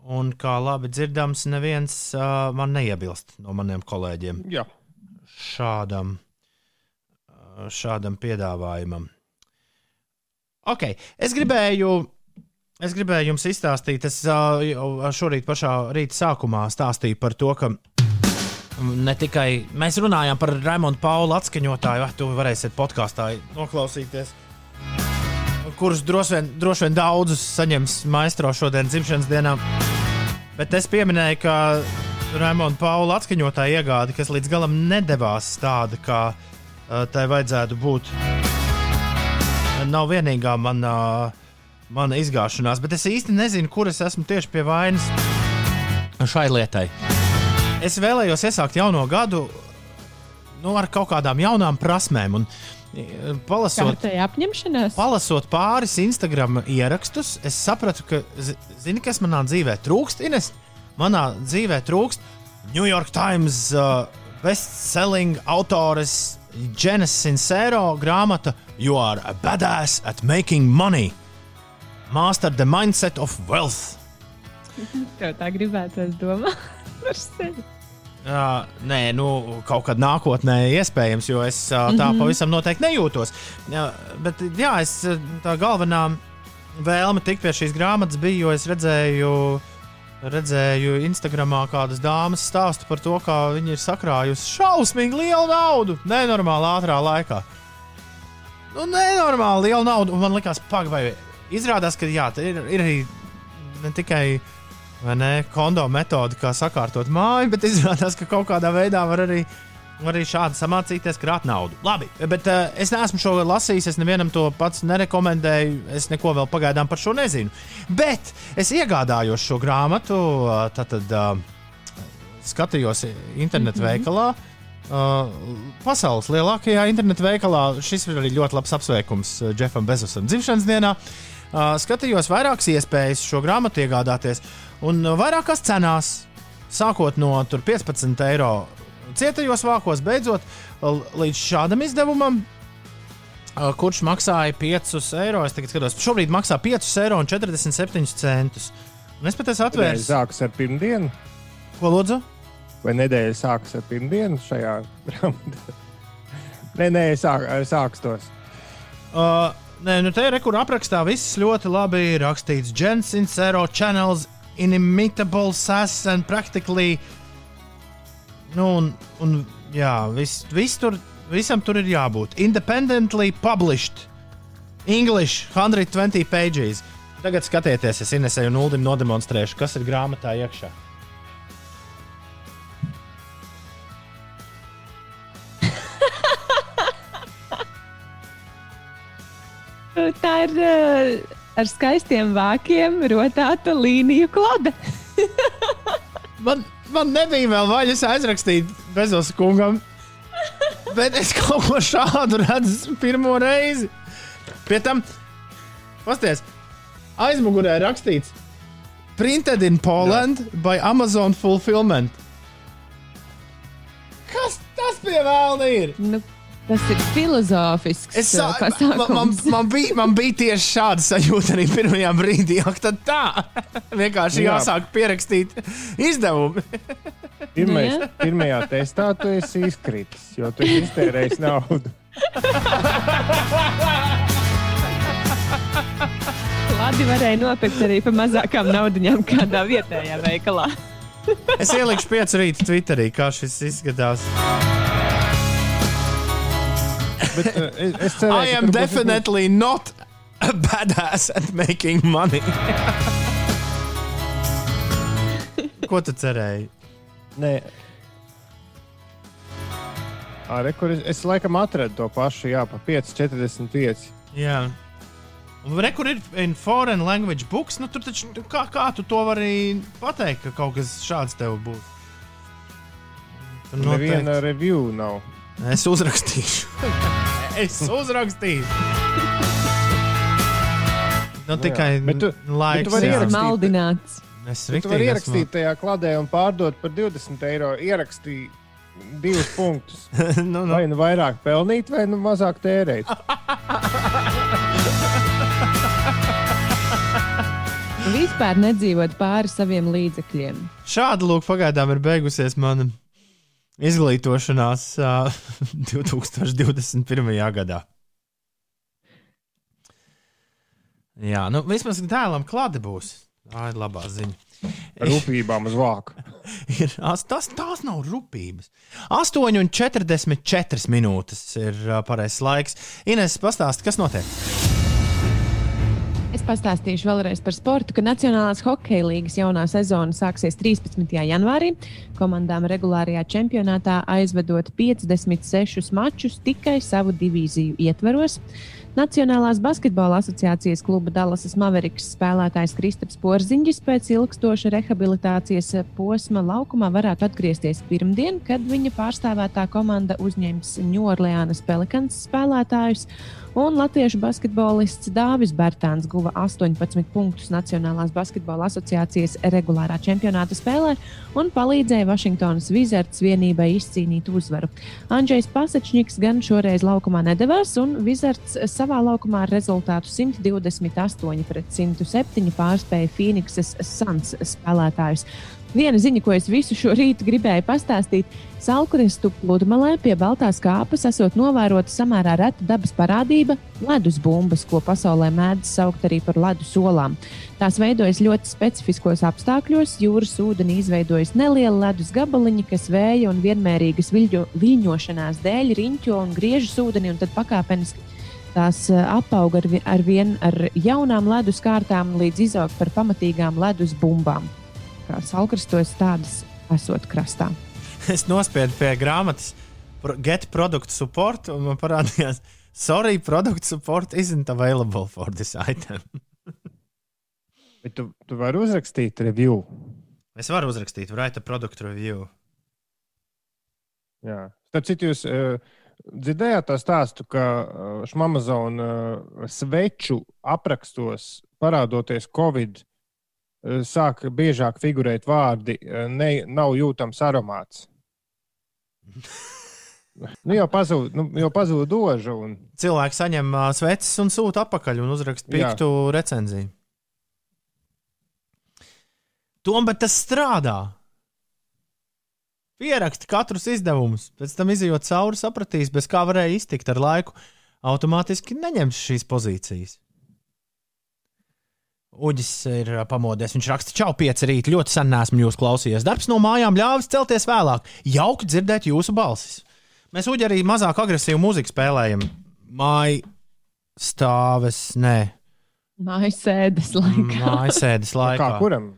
Un kā labi dzirdams, neviens uh, man neiebilst no maniem kolēģiem Jā. šādam, šādam piedāvājumam. Ok, es gribēju, es gribēju jums izstāstīt, es šorīt pašā rīta sākumā stāstīju par to, ka ne tikai mēs runājām par Raimondu Pauli atskaņotāju, ah, to varēsiet podkāstā noklausīties. Kurus droši vien, droši vien daudzus saņems maistro šodien dzimšanas dienā. Bet es pieminēju, ka Raimonda Paula atskaņotāja iegāde, kas līdz galam nedavās tāda, kā uh, tai vajadzētu būt, nav vienīgā mana, mana izgāšanās. Bet es īsti nezinu, kur es esmu tieši pie vainas šai lietai. Es vēlējos iesākt jauno gadu nu, ar kaut kādām jaunām prasmēm. Un, eh, Palasot, palasot pāris Instagram ierakstus, es sapratu, ka, zi- zini, kas manā dzīvē trūkst. Ines, manā dzīvē trūkst New York Times uh, bestselling autores Jenas Sincero grāmata You are a badass at making money. Master the mindset of wealth. Tev tā gribētu, es domāju, par sevi. Uh, nē, nu, kaut kad nākotnē iespējams, jo es uh, tā mm -hmm. pavisam noteikti nejūtos. Jā, bet jā, es, tā galvenā vēlme tikt pie šīs grāmatas bija, jo es redzēju, redzēju Instagramā kādas dāmas stāstu par to, kā viņi ir sakrājusi šausmīgi lielu naudu nenormāli ātrā laikā. Nu, nenormāli liela nauda, un man likās, pagaidi, izrādās, ka jā, ir, ir arī ne tikai ne, kondo metode, kā sakārtot māju, bet izrādās, ka kaut kādā veidā var arī, var arī šādi samācīties krāt naudu. Labi, bet uh, es neesmu šo lasījis, es nevienam to pats nerekomendēju, es neko vēl pagaidām par šo nezinu. Bet es iegādājos šo grāmatu, uh, tad uh, skatījos internetu veikalā. Uh, pasaules lielākajā internetu veikalā šis ir arī ļoti labs apsveikums uh, Jeffam Bezosam dzimšanas dienā. Uh, skatījos vairākas iespējas šo grāmatu iegādāties, un vairākās cenās, sākot no tur 15 eiro cietajos vākos, beidzot līdz šādam izdevumam, kurš maksāja 5 eiro. Es tagad skatos, šobrīd maksā 5 eiro un 47 centus. Un es pat esmu atvērts. sākas ar pirmdienu, Ko lūdzu? vai nedēļa sākas ar pirmdienu šajā grāmatā? Nē, nē, sāk, sāks tos. Uh, nē, nu te ir kur aprakstā viss ļoti labi rakstīts. Jens Sincero channels inimitable sass and practically. Nu, un, un jā, viss vis tur, visam tur ir jābūt. Independently published. English 120 pages. Tagad skatieties, es Inesēju un Uldim nodemonstrēšu, kas ir grāmatā iekšā. Tā ir uh, ar skaistiem vākiem rotāta līniju klode. Man, man nebija vēl vaļas aizrakstīt Bezos kungam, bet es kaut ko šādu redzu pirmo reizi. Pie tam, pasties, aizmugurē rakstīts Printed in Poland by Amazon Fulfillment. Kas tas pie vēlna ir? Nu, tas ir filozofisks Es uh, sā- man, man, man, bija, man bija tieši šāda sajūta arī pirmajā brīdī. Ak, tad tā. Vienkārši Jā. jāsāk pierakstīt izdevumu. Pirmais, jā. pirmajā testā tu esi izkritis, jo tu esi iztērējis naudu. Ladi varēja nopirkt arī par mazākām naudaiņām kādā vietējā veikalā. Es ielikšu piecu rītu Twitterī, kā šis izskatās. Bet, uh, es, ceru, I am definitely not a badass at making money. Ko tu cerēji? Nē. Arī, kur es, es laikam atradu to pašu, jā, pa 5,45. Jā. Re, kur ir in foreign language books, nu tur taču kā, kā tu to vari pateikt, ka kaut kas šāds tev būs? Tur Neviena noteikti. review nav. Es uzrakstīšu. es uzrakstīšu. Nu, tikai jā. Bet tu- laiks. tu vari ierakstīt- Maldināts. Es Tu vari ierakstīt tajā kladē un pārdot par 20 eiro. Ierakstīt divus punktus. esmu- nu, nu. Vai nu vairāk pelnīt, vai nu mazāk tērēt. Vispār nedzīvot pāri saviem līdzekļiem. Šāda lūk, pagaidām ir beigusies mana izglītošanās uh, 2021. gadā. Jā, nu vismaz dēlam klāte būs. Tā ir labā ziņa. Rūpībām uz vāku. Ir, as- tas, tās nav rūpības. 8,44 minūtes ir uh, pareizais laiks. Ines, pastāsti, kas notiek? Pastāstīšu vēlreiz par sportu, ka Nacionālās hokeja līnijas jaunā sezona sāksies 13. janvārī. Komandām regulārajā čempionātā aizvedot 56 mačus tikai savu divīziju ietveros. Nacionālās basketbola asociācijas kluba Dallasas Maveriks spēlētājs Kristaps Porziņģis pēc ilgstoša rehabilitācijas posma laukumā varētu atgriezties pirmdien, kad viņa pārstāvētā komanda uzņems Ņūorleānas Pelikans spēlētājus. Un latviešu basketbolists Dāvis Bērtāns guva 18 punktus Nacionālās basketbola asociācijas regulārā čempionāta spēlē un palīdzēja Vašingtonas Wizards vienībai izcīnīt uzvaru. Andrzejs Pasečņiks gan šoreiz laukumā nedavās, un Wizards savā laukumā ar rezultātu 128 pret 107 pārspēja Phoenixes Suns spēlētājus. Viena ziņa, ko es visu šo rītu gribēju pastāstīt, Salkrestu pludmalē pie Baltās kāpas esot novērota samērā reta dabas parādība - ledus bumbas, ko pasaulē mēdz saukt arī par ledus olām. Tās veidojas ļoti specifiskos apstākļos. Jūras ūdenī izveidojas neliela ledus gabaliņi, kas vēja un vienmērīgas viļņo, viļņošanās dēļ riņķo un griežas ūdeni, un tad pakāpeniski tās eh, apauga ar, ar vien ar jaunām ledus kārtām, līdz izaug par pamatīgām ledus bumbām. Kā salkrastos tādas esot krastā. Es nospiedu pie grāmatas Get Product Support, un man parādījās, Sorry, product support isn't available for this item. Bet tu, tu vari uzrakstīt review. Es varu uzrakstīt, write a product review. Jā. Starp citu, jūs uh, dzirdējāt tā stāstu, ka uh, Šmamazona uh, sveču aprakstos, parādoties Covid, uh, sāk biežāk figurēt vārdi, uh, ne, nav jūtams aromāts. nu, jau pazūd, nu, jau pazūd doža. Un, Cilvēki saņem uh, sveces un sūta atpakaļ un uzraksta Jā. piktu recenziju. Tomēr tas strādā. Pieraksti katrus izdevumus, pēc tam izjūt cauri, sapratīs, bez kā varēja iztikt ar laiku. Automātiski neņems šīs pozīcijas. Uģis ir pamodies. Viņš raksta, čau, pieci rīt. Ļoti sen nesmu jūs klausījies. Darbs no mājām ļāvis celties vēlāk. Jauki dzirdēt jūsu balsis. Mēs uģi arī mazāk agresīvu mūziku spēlējam. Māja stāves, nē, Mājas sēdes laikā. māja sēdes laikā. kā kuram?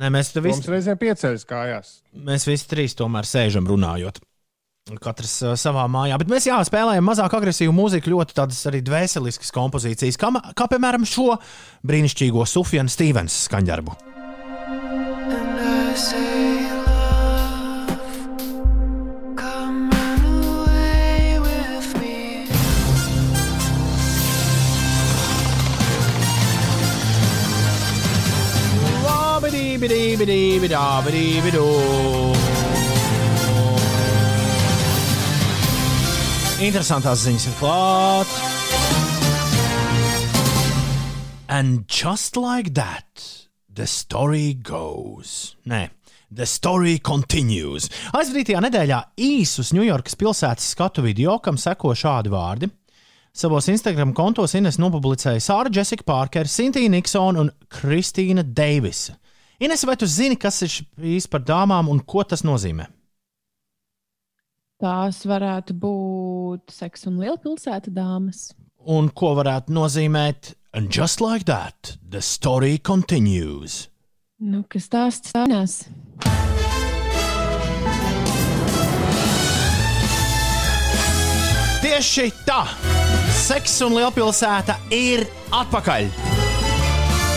Nē, mēs te Mums visi, reizēm pieceļas kājās. mēs visi trīs tomēr sēžam runājot. Katrs uh, savā mājā. Bet mēs jā, spēlējam mazāk agresīvu mūziku, ļoti tādas arī dvēseliskas kompozīcijas, kā, kā piemēram šo brīnišķīgo Sufjana Stevens skaņdarbu. Interesantās ziņas ir klāt. And just like that, the story goes. Nē, the story continues. Aizvadītajā nedēļā īsus Ņujorkas pilsētas skatu video, kam seko šādi vārdi. Savos Instagram kontos Ines nopublicēja Sāra Jessica Parker, Sintīna Niksona un Kristīna Deivisa. Ines, vai tu zini, kas ir šīs par dāmām un ko tas nozīmē? Tās varētu būt seks un lielpilsēta dāmas. Un ko varētu nozīmēt? And just like that, the story continues. Nu, kas tās stāstās? Tieši tā! Seks un lielpilsēta ir atpakaļ!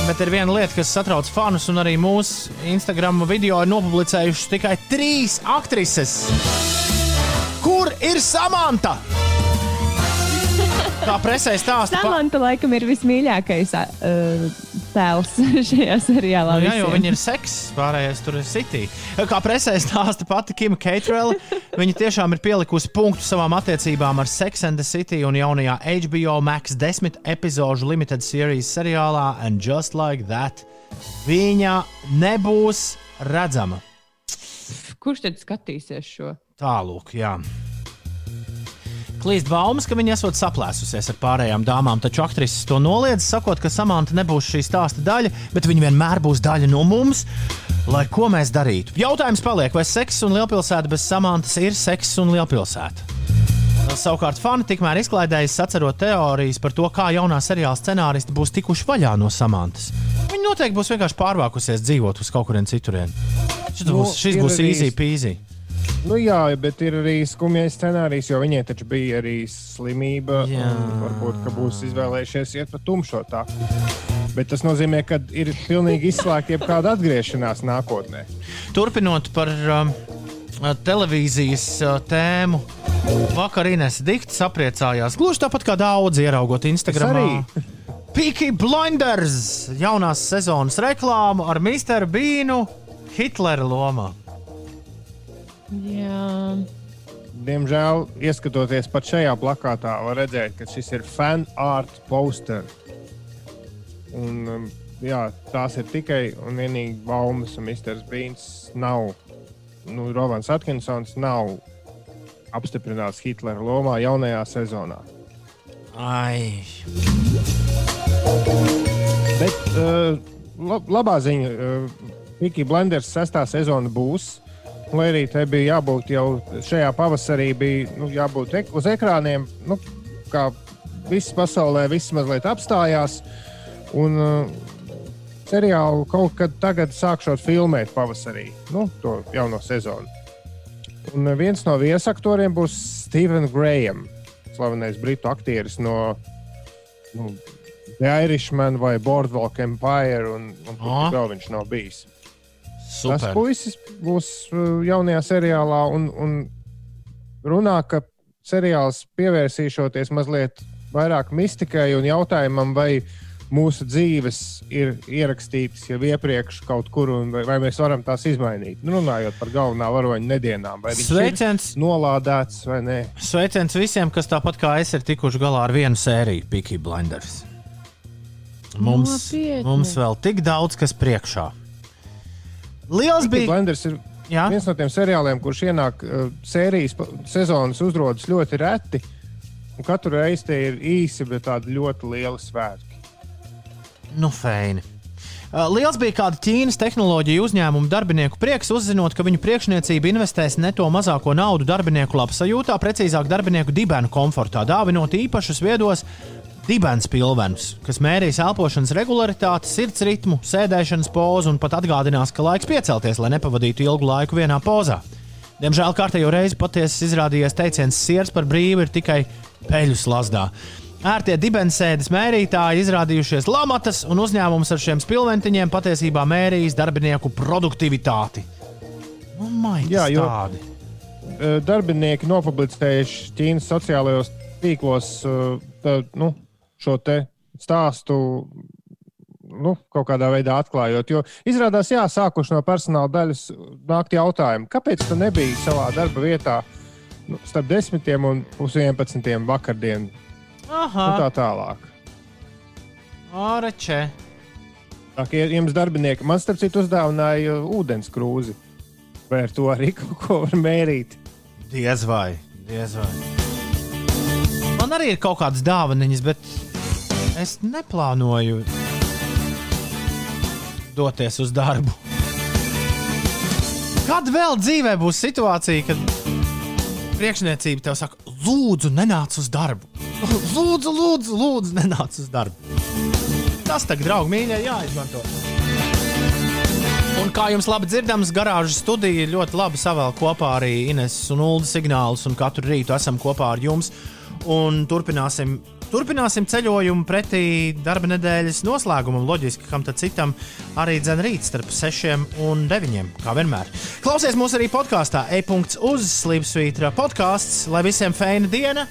Bet ir viena lieta, kas satrauc fanus, un arī mūsu Instagram video ir nopublicējušas tikai trīs aktrises. Kur ir Samanta? Kā presē stāsta, pa- Samanta laikam ir vismīļākais uh, tēls šajā seriālā. Nu, jā, jo viņi ir seks, pārējais tur ir City. Kā presē stāsta pati Kima Keitrela, viņa tiešām ir pielikusi punktu savām attiecībām ar Sex and the City un jaunajā HBO Max 10 epizodu limited series seriālā And Just Like That. Viņa nebūs redzama. Kurš tad skatīsies šo? Tālāk, jā. Klīst baumas, ka viņa esot saplēsusies ar pārējām dāmām, taču aktrises to noliedz, sakot, ka Samanta nebūs šī stāsta daļa, bet viņa vienmēr būs daļa no mums. Lai ko mēs darītu? Jautājums paliek, vai seks un lielpilsēta bez Samantas ir seks un lielpilsēta? Savukārt fani tikmēr izklaidējas, sacerot teorijas par to, kā jaunā seriāla scenāristi būs tikuši vaļā no Samantas. Viņa noteikti būs vienkārši pārvākusies dzīvot uz kaut kurien citurien. Šis Nu, būs, šis ir būs easy peasy. Nu, jā, bet ir arī skumjais scenārijs, jo viņai taču bija arī slimība. Varbūt ka būs izvēlējušies iet pa tumšo tā. Bet tas nozīmē, ka ir pilnīgi izslēgta jebkāda atgriešanās nākotnē. Turpinot par um, televīzijas uh, tēmu, vakar Inês Dikts apriecājās gluži tāpat kā daudzi ieraugot Instagram. Peaky Blinders jaunās sezonas reklāmu ar Mr. Bīnu Hitlera lomā. Jā, Diemžēl, ieskatoties pat šajā plakātā, var redzēt, ka šis ir fan art poster. Un, um, jā, tās ir tikai un vienīgi baumas, un Mr. Beans nav, nu, Rovans Atkinsons nav apstiprināts Hitlera lomā jaunajā sezonā. Ai, Bet uh, lab, labā ziņa, uh, Piki Blenders sestā sezona būs. Lai arī te bija jābūt jau šajā pavasarī, bija nu, jābūt ek uz ekrāniem, nu, kā viss pasaulē, viss mazliet apstājās. Un uh, seriālu kaut kad tagad sākšot filmēt pavasarī, nu, to jauno sezonu. Un uh, viens no viesaktoriem būs Stevens Graham, slavenais britu aktieris no nu, The Irishman vai Boardwalk Empire, un, un tur Ah. vēl viņš nav bijis. Tas super. puisis būs uh, jaunajā seriālā un, un runā, ka seriāls pievērsīšoties mazliet vairāk mistikai un jautājumam, vai mūsu dzīves ir ierakstītas jau iepriekš kaut kur, un vai, vai mēs varam tās izmainīt. Nu, runājot par galvenā varoņa nedienām, vai viņš Sveiciens, ir nolādēts vai nē. sveiciens visiem, kas tāpat kā es ir tikuši galā ar vienu sēriju, Peaky Blinders. Mums, Nopietni. mums vēl tik daudz, kas priekšā. Liels bija. Blinders ir Jā, viens no tiem seriāliem, kurš ienāk uh, sērijas sezonas uzrodas ļoti reti. un Katru reizi tie ir īsi, bet tādi ļoti lieli svētki. nu feini. Uh, Liels bija kāda Ķīnas tehnoloģiju uzņēmuma darbinieku prieks, uzzinot, ka viņu priekšniecība investēs ne to mazāko naudu darbinieku labsajūtā, precīzāk, darbinieku dibenu komfortā, dāvinot īpašus viedos dibens pilvenus, kas mērīs elpošanas regularitāti, sirds ritmu, sēdēšanas pozu un pat atgādinās, ka laiks piecelties, lai nepavadītu ilgu laiku vienā pozā. Diemžēl kārtējo reizi patiesi izrādījies teiciens, sirds par brīvu ir tikai peļu slazdā. Ērtie dibensēdes mērītāji izrādījušies lamatas, un uzņēmums ar šiem spilventiņiem patiesībā mērījis darbinieku produktivitāti. Nu, maitas Jā, jo- tādi. Uh, Darbinieki nopublicējuši Ķīnas sociālajos tīklos uh, tā, nu, šo te stāstu. Nu, kaut kādā veidā atklājot. Jo izrādās, jā, sākuši no personāla daļas nākt jautājumi, kāpēc tu nebija savā darba vietā nu, starp 10 un 11 vakardien Aha, un tā tālāk. āreče. Tā kā jums darbinieki, man starp citu uzdāvināja ūdens krūzi. Vai ar to arī kaut ko var mērīt? Diez vai, diez vai. Man arī ir kaut kādas dāvanas, bet es neplānoju doties uz darbu. Kad vēl dzīvē būs situācija, kad priekšniecība tev saka, lūdzu, nenāc uz darbu? Lūdzu, lūdzu, lūdzu nenāc uz darbu. Tas tagad, draugi, mīļie, jāizmanto. Un kā jums labi dzirdams, garāžas studija ļoti labi savēl kopā arī Ines un Ulu signālus, un katru rītu esam kopā ar jums. Un turpināsim, turpināsim ceļojumu pretī darba nedēļas noslēgumam. Loģiski, kam tad citam arī dzēn rīt starp 6 un 9. kā vienmēr. Klausies mūs arī podkāstā e-punkts uz Slimsvītra podkāsts, lai visiem feina diena!